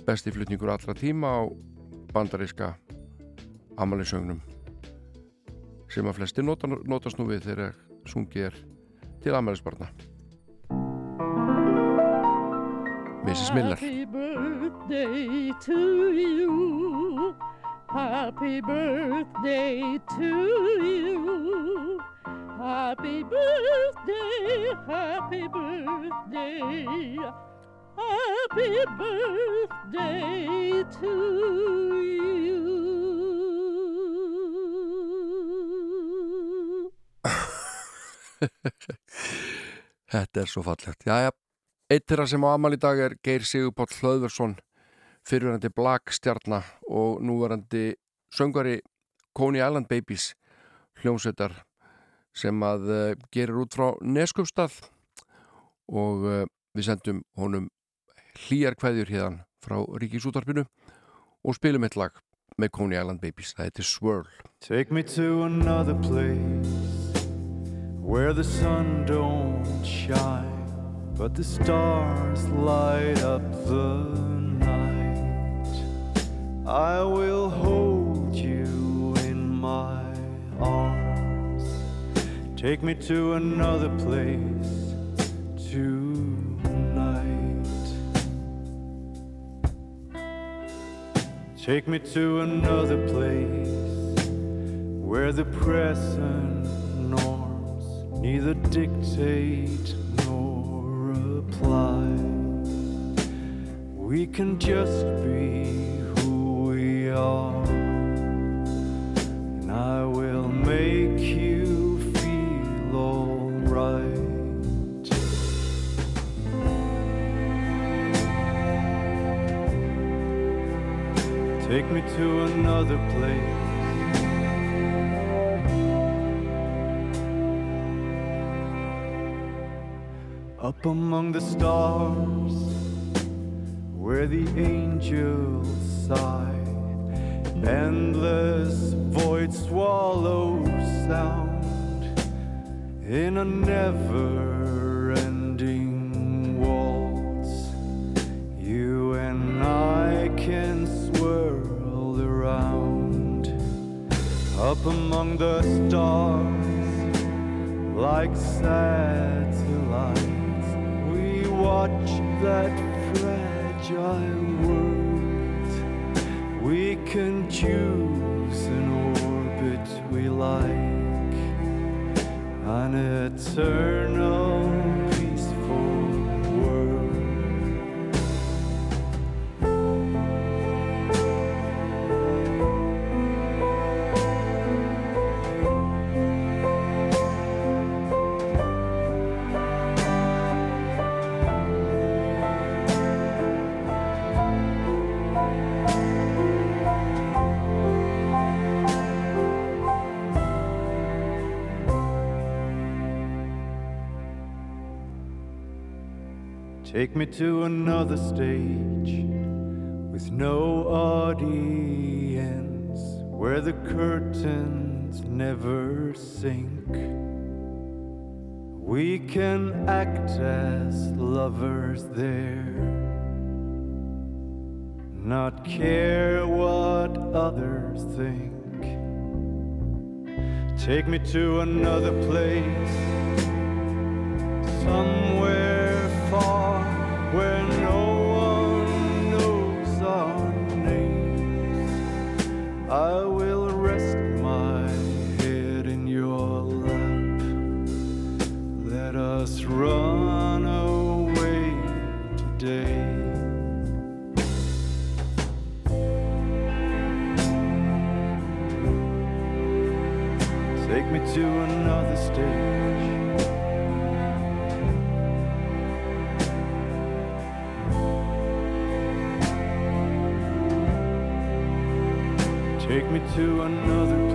besti flutningur allra tíma á bandaríska amalisögnum sem að flesti nota, notast nú við þegar sungið er til amalisbarna Mrs. Miller Happy birthday to you. Happy birthday to you. Happy birthday, happy birthday. Happy birthday to you. Þetta er svo fallegt. Jæja, eitt þeirra sem á amal í dag er Geir Sigurpáll Hlöðversson, fyrirverandi Black stjarnar og núverandi söngari Coney Island Babies, hljómsveitar sem að uh, gerir út frá Neskjöfstað og uh, við sendum honum hlýjar kveðjur hérna frá Ríkisútarpinu og spilum eitt lag með Coney Island Babies, það heitir Swirl. Take me to another place where the sun don't shine, but the stars light up the night. I will hold you in my arms. Take me to another place tonight. Take me to another place where the present norms neither dictate apply. We can just be who we are, and I will make you feel alright. Take me to another place. Up among the stars, where the angels sigh, endless void swallow sound in a never ending waltz. You and I can swirl around up among the stars like satellites. That fragile world. We can choose an orbit we like, an eternal Take me to another stage with no audience where the curtains never sink. We can act as lovers there, not care what others think. Take me to another place, somewhere far where no one knows our names. I will rest my head in your lap. Let us run away today. Take me to another stage. To another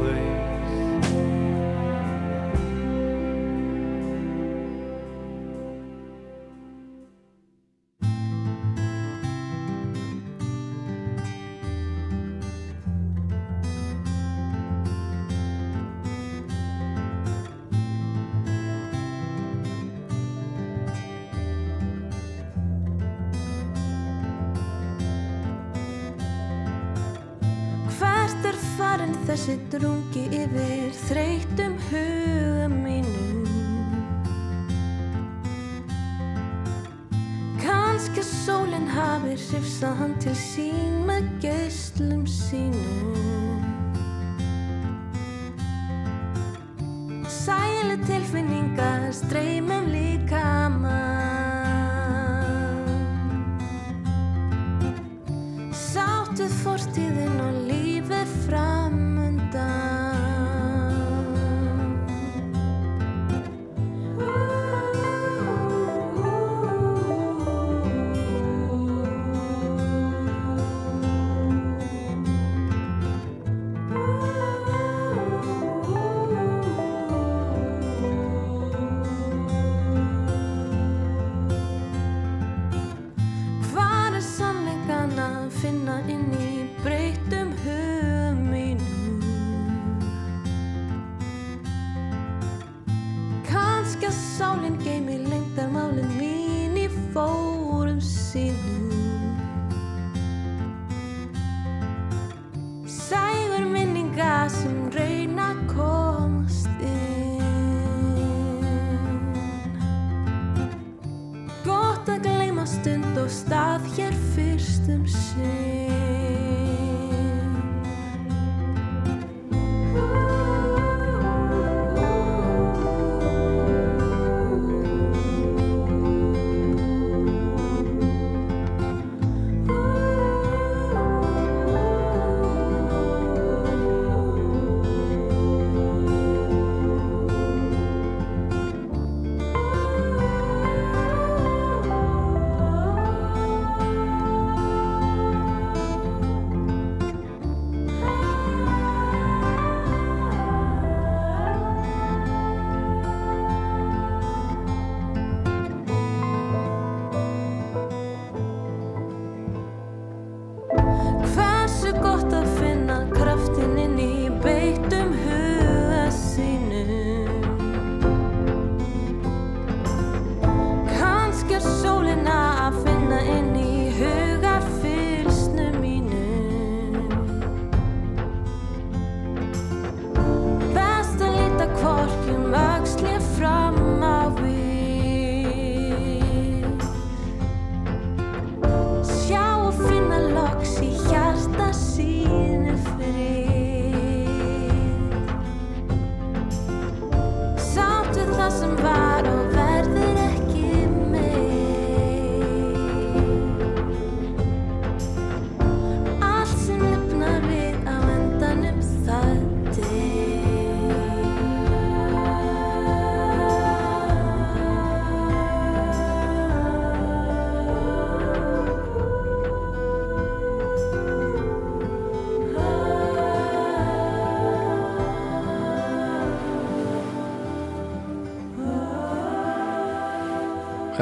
hafi hrifsað hann til sín með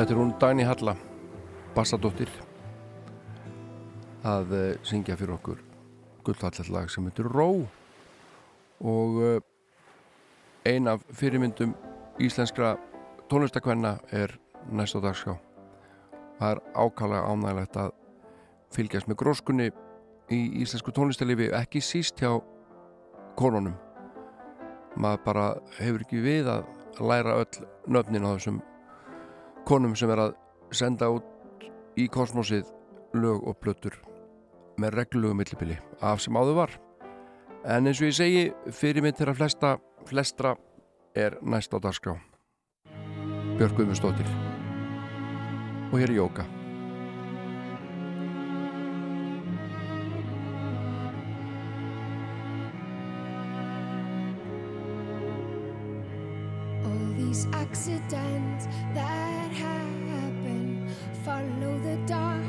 Þetta er hún Dæni Halla Bassadóttir að uh, syngja fyrir okkur gullallet lag sem heitir Ró. Og uh, ein af fyrirmyndum íslenskra tónlistakvenna er næst á dagskrá. Það er ákala ánægilegt að fylgjast með gróskunni í íslensku tónlistalifi ekki síst hjá konunum. Maður bara hefur ekki við að læra öll nöfnin á þessum konum sem er að senda út í kosmosið lög og plötur með reglulegu millibili af sem áður var. En eins og ég segi fyrirmynd þeirra flesta flestra er næst á dagskrá. Björk Guðmundsdóttir. Og hér er Jóka. All these accidents that follow the dot.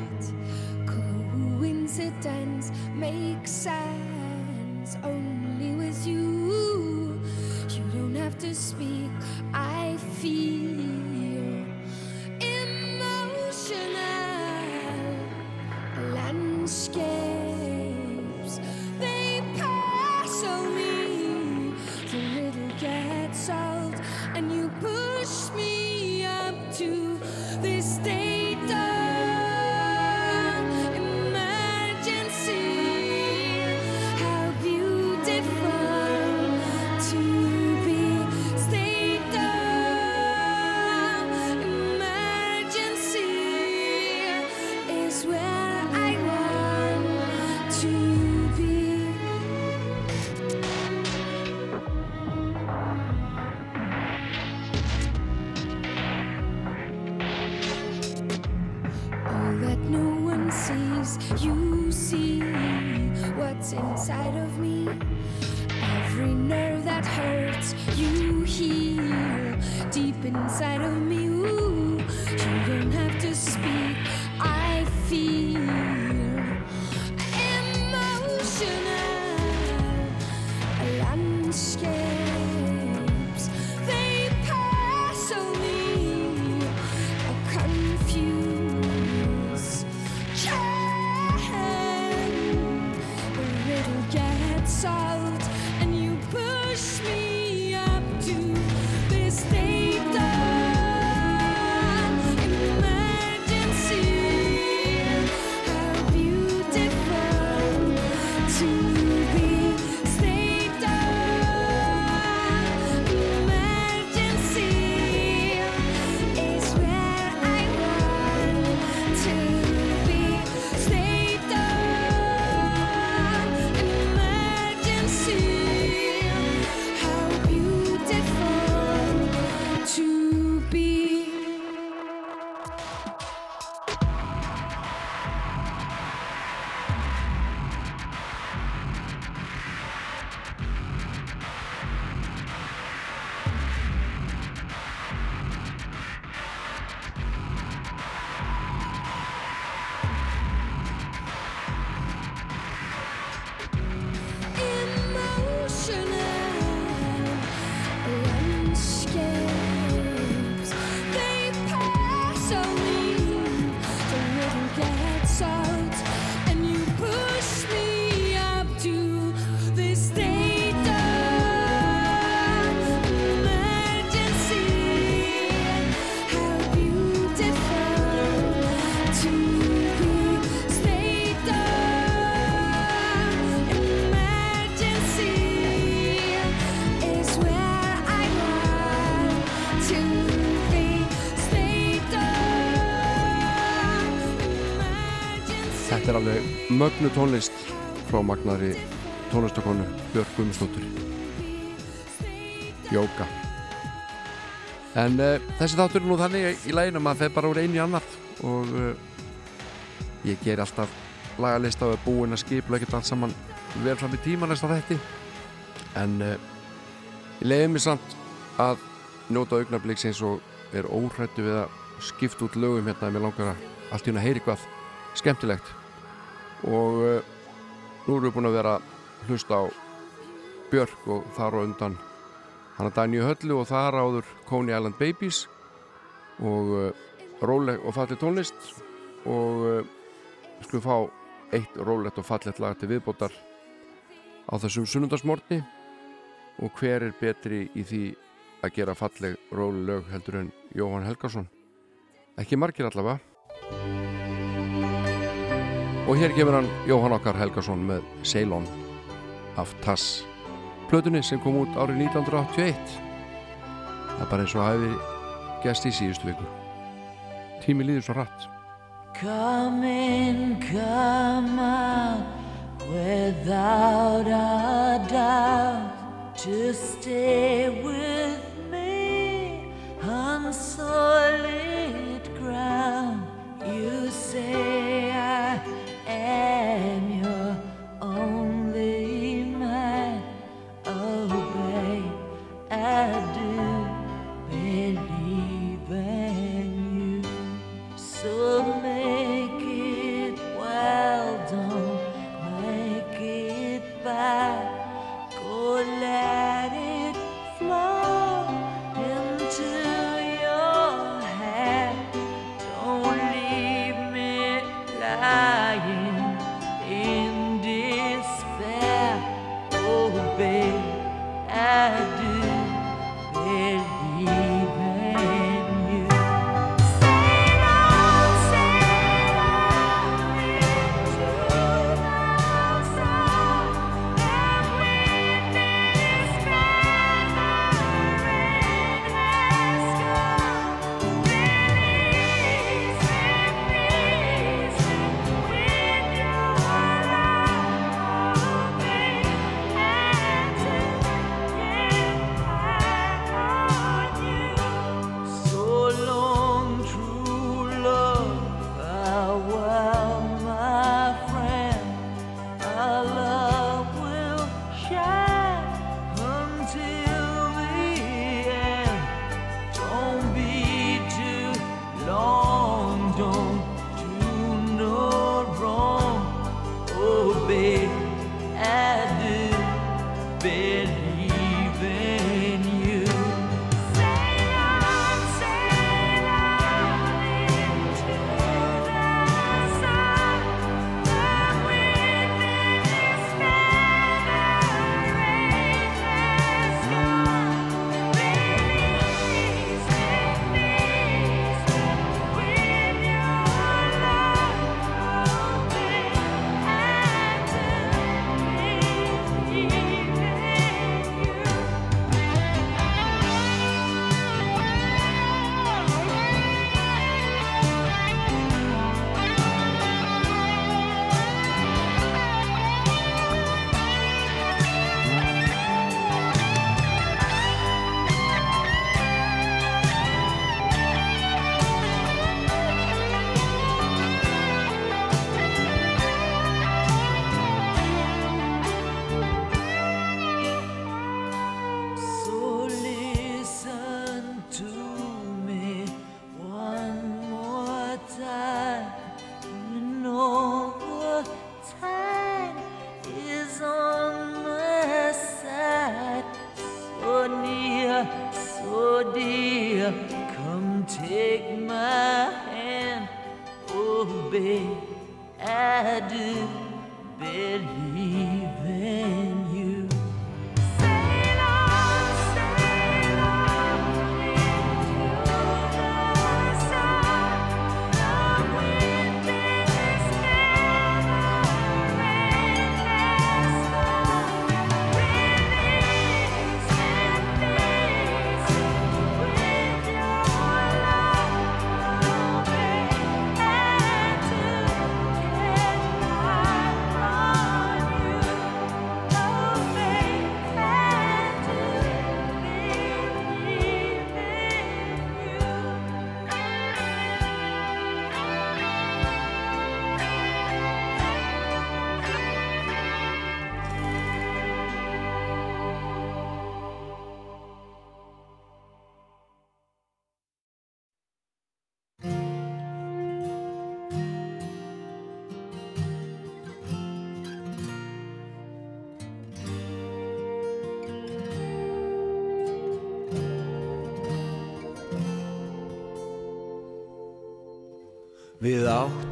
Coincidence makes sense only with you. You don't have to speak. I feel mögnu tónlist frá magnari tónlistakonu Björk Guðmundsdóttur. Jóka. En uh, þessi þáttur er nú þannig í læginu að maður fer bara úr einu í annað og uh, ég ger alltaf lagalista og er búinn að skipla ekkert allt saman vel fram í tíma næsta þætti. En uh, ég leiði mig samt að njóta augnabliksins og er óhrættu við að skipta út lögum hérna. Að mér langar að allt að heyri hvað skemmtilegt og uh, nú erum við búin að vera að hlusta á Björk og þar á undan hana Dænju Höllu og þar áður Coney Island Babies. Og uh, róleg og falli tónlist. Og uh, skulum fá eitt rólegt og fallett lag til viðbótar á þessum sunnundarsmorni og hver er betri í því að gera falleg róli lög heldur en Jóhann Helgarsson ekki margir allavega og hér gefur hann Jóhann okkar Helgarsson með Ceylon af Tass. Plötunni sem kom út árið 1981 það er bara eins og hafi gæst í síðustu viku. Tími líður svo rætt Come in, come out, without a doubt, to stay with me on solid ground. You say I Samuel.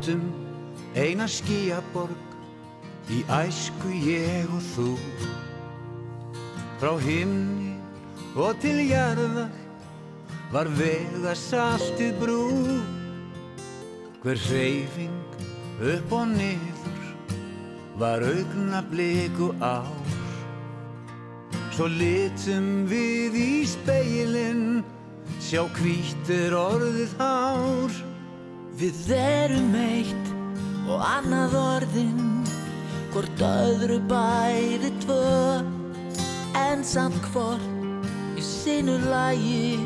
Áttum eina skíaborg í æsku ég og þú. Frá himni og til jarðar var vega saltið brú. Hver hreyfing upp og niður var augna bliku ár. Svo litum við í speilin sjá hvítir orðið hár Við erum eitt og annað orðin Hvort öðru bæði tvö. En samt hvort í sinu lagi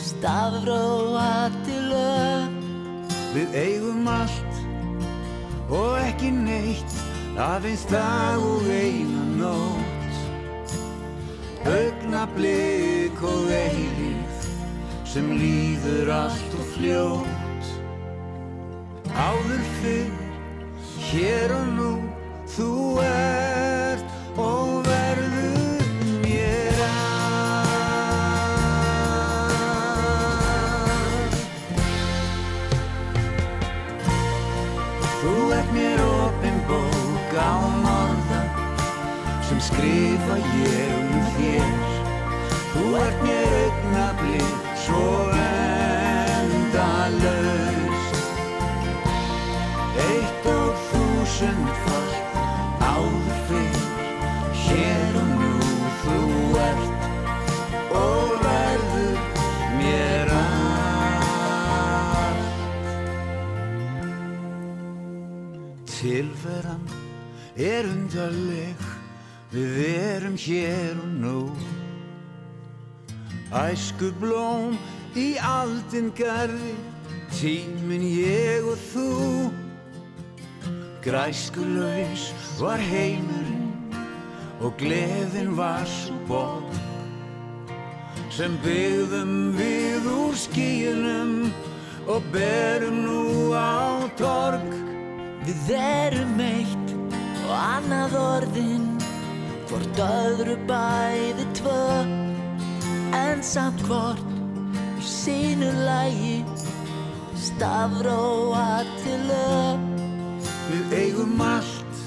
Stafróa til lög. Við eigum allt og ekki neitt aðeins dag og eina nótt. Augnablik og eilíf sem líður allt og fljótt Áður fyrr, hér og nú, þú ert og verður mér allt. Þú ert mér opin bók á morða sem skrifa ég um þér. Þú ert mér er undarleg Við erum hér og nú. Æsku blóm í aldin garði Tímin ég og þú. Græskulaus var heimurinn Og gleðin var svo borg Sem byggðum við úr skíunum Og berum nú á torg. Við erum eitt og annað orðin Hvort öðru bæði tvö. En samt hvort í sínu lagi Stafróa til lög. Við eigum allt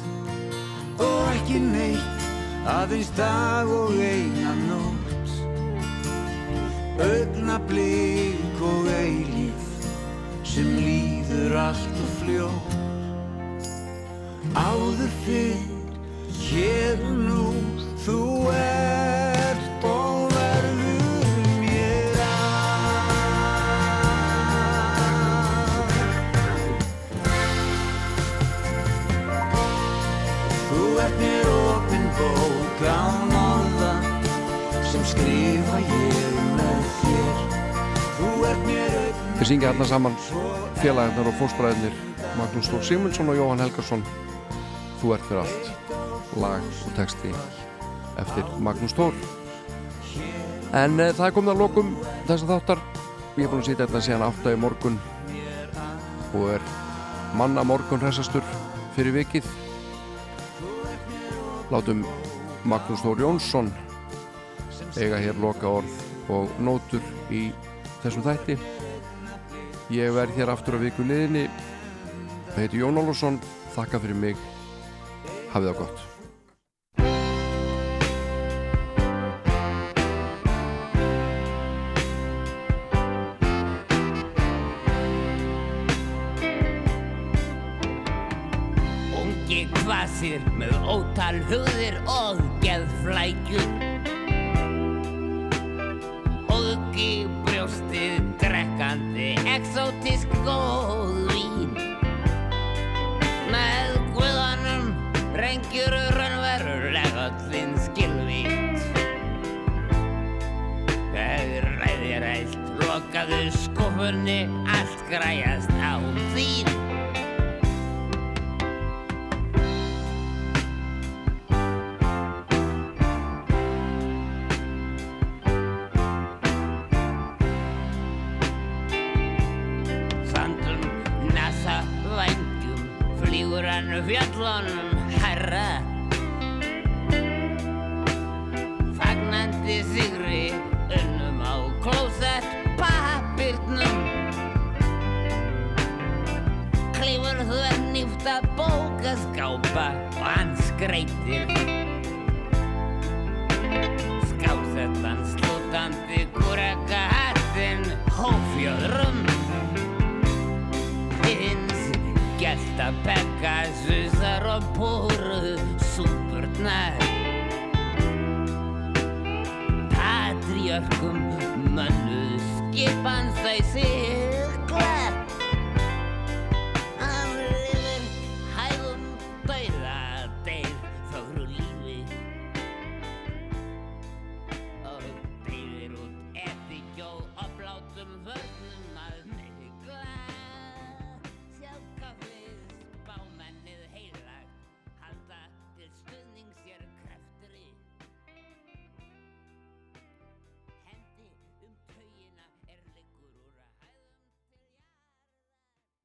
og ekki neitt aðeins dag og eina nótt. Augnablik og eilíf sem líður allt og fljótt Áður fyrr, hér og nú, þú ert og verður mér allt Þú ert mér opin bók án orða sem skrifa ég með þér. Þú ert mér augna Þeir syngja hérna saman félagarnar og fórspræðinir Magnús Þór Sigmundsson og Jóhann Helgarsson Þú ert fyrir allt. Lag og texti eftir Magnús Þór En e, það er komið að lokum þess að þáttar. Ég er búin að sýta þetta síðan átta í morgun og er manna morgun hressastur fyrir vikið. Látum Magnús Þór Jónsson eiga hér loka orð og nótur í þessum þætti. Ég verð hér aftur á viku liðinni heiti Jón Ólafsson. Þakka fyrir mig Hafið það gott. Ungi kvasir með ótal hugðir og geðflækjur skuffunni allt græjast klobba og hann skreitir Skásettan slútandi gúraka hattinn hófjóðrum Hins gæsta bekka susar og búru súburnar Patriarkum mönnu skipan sæsi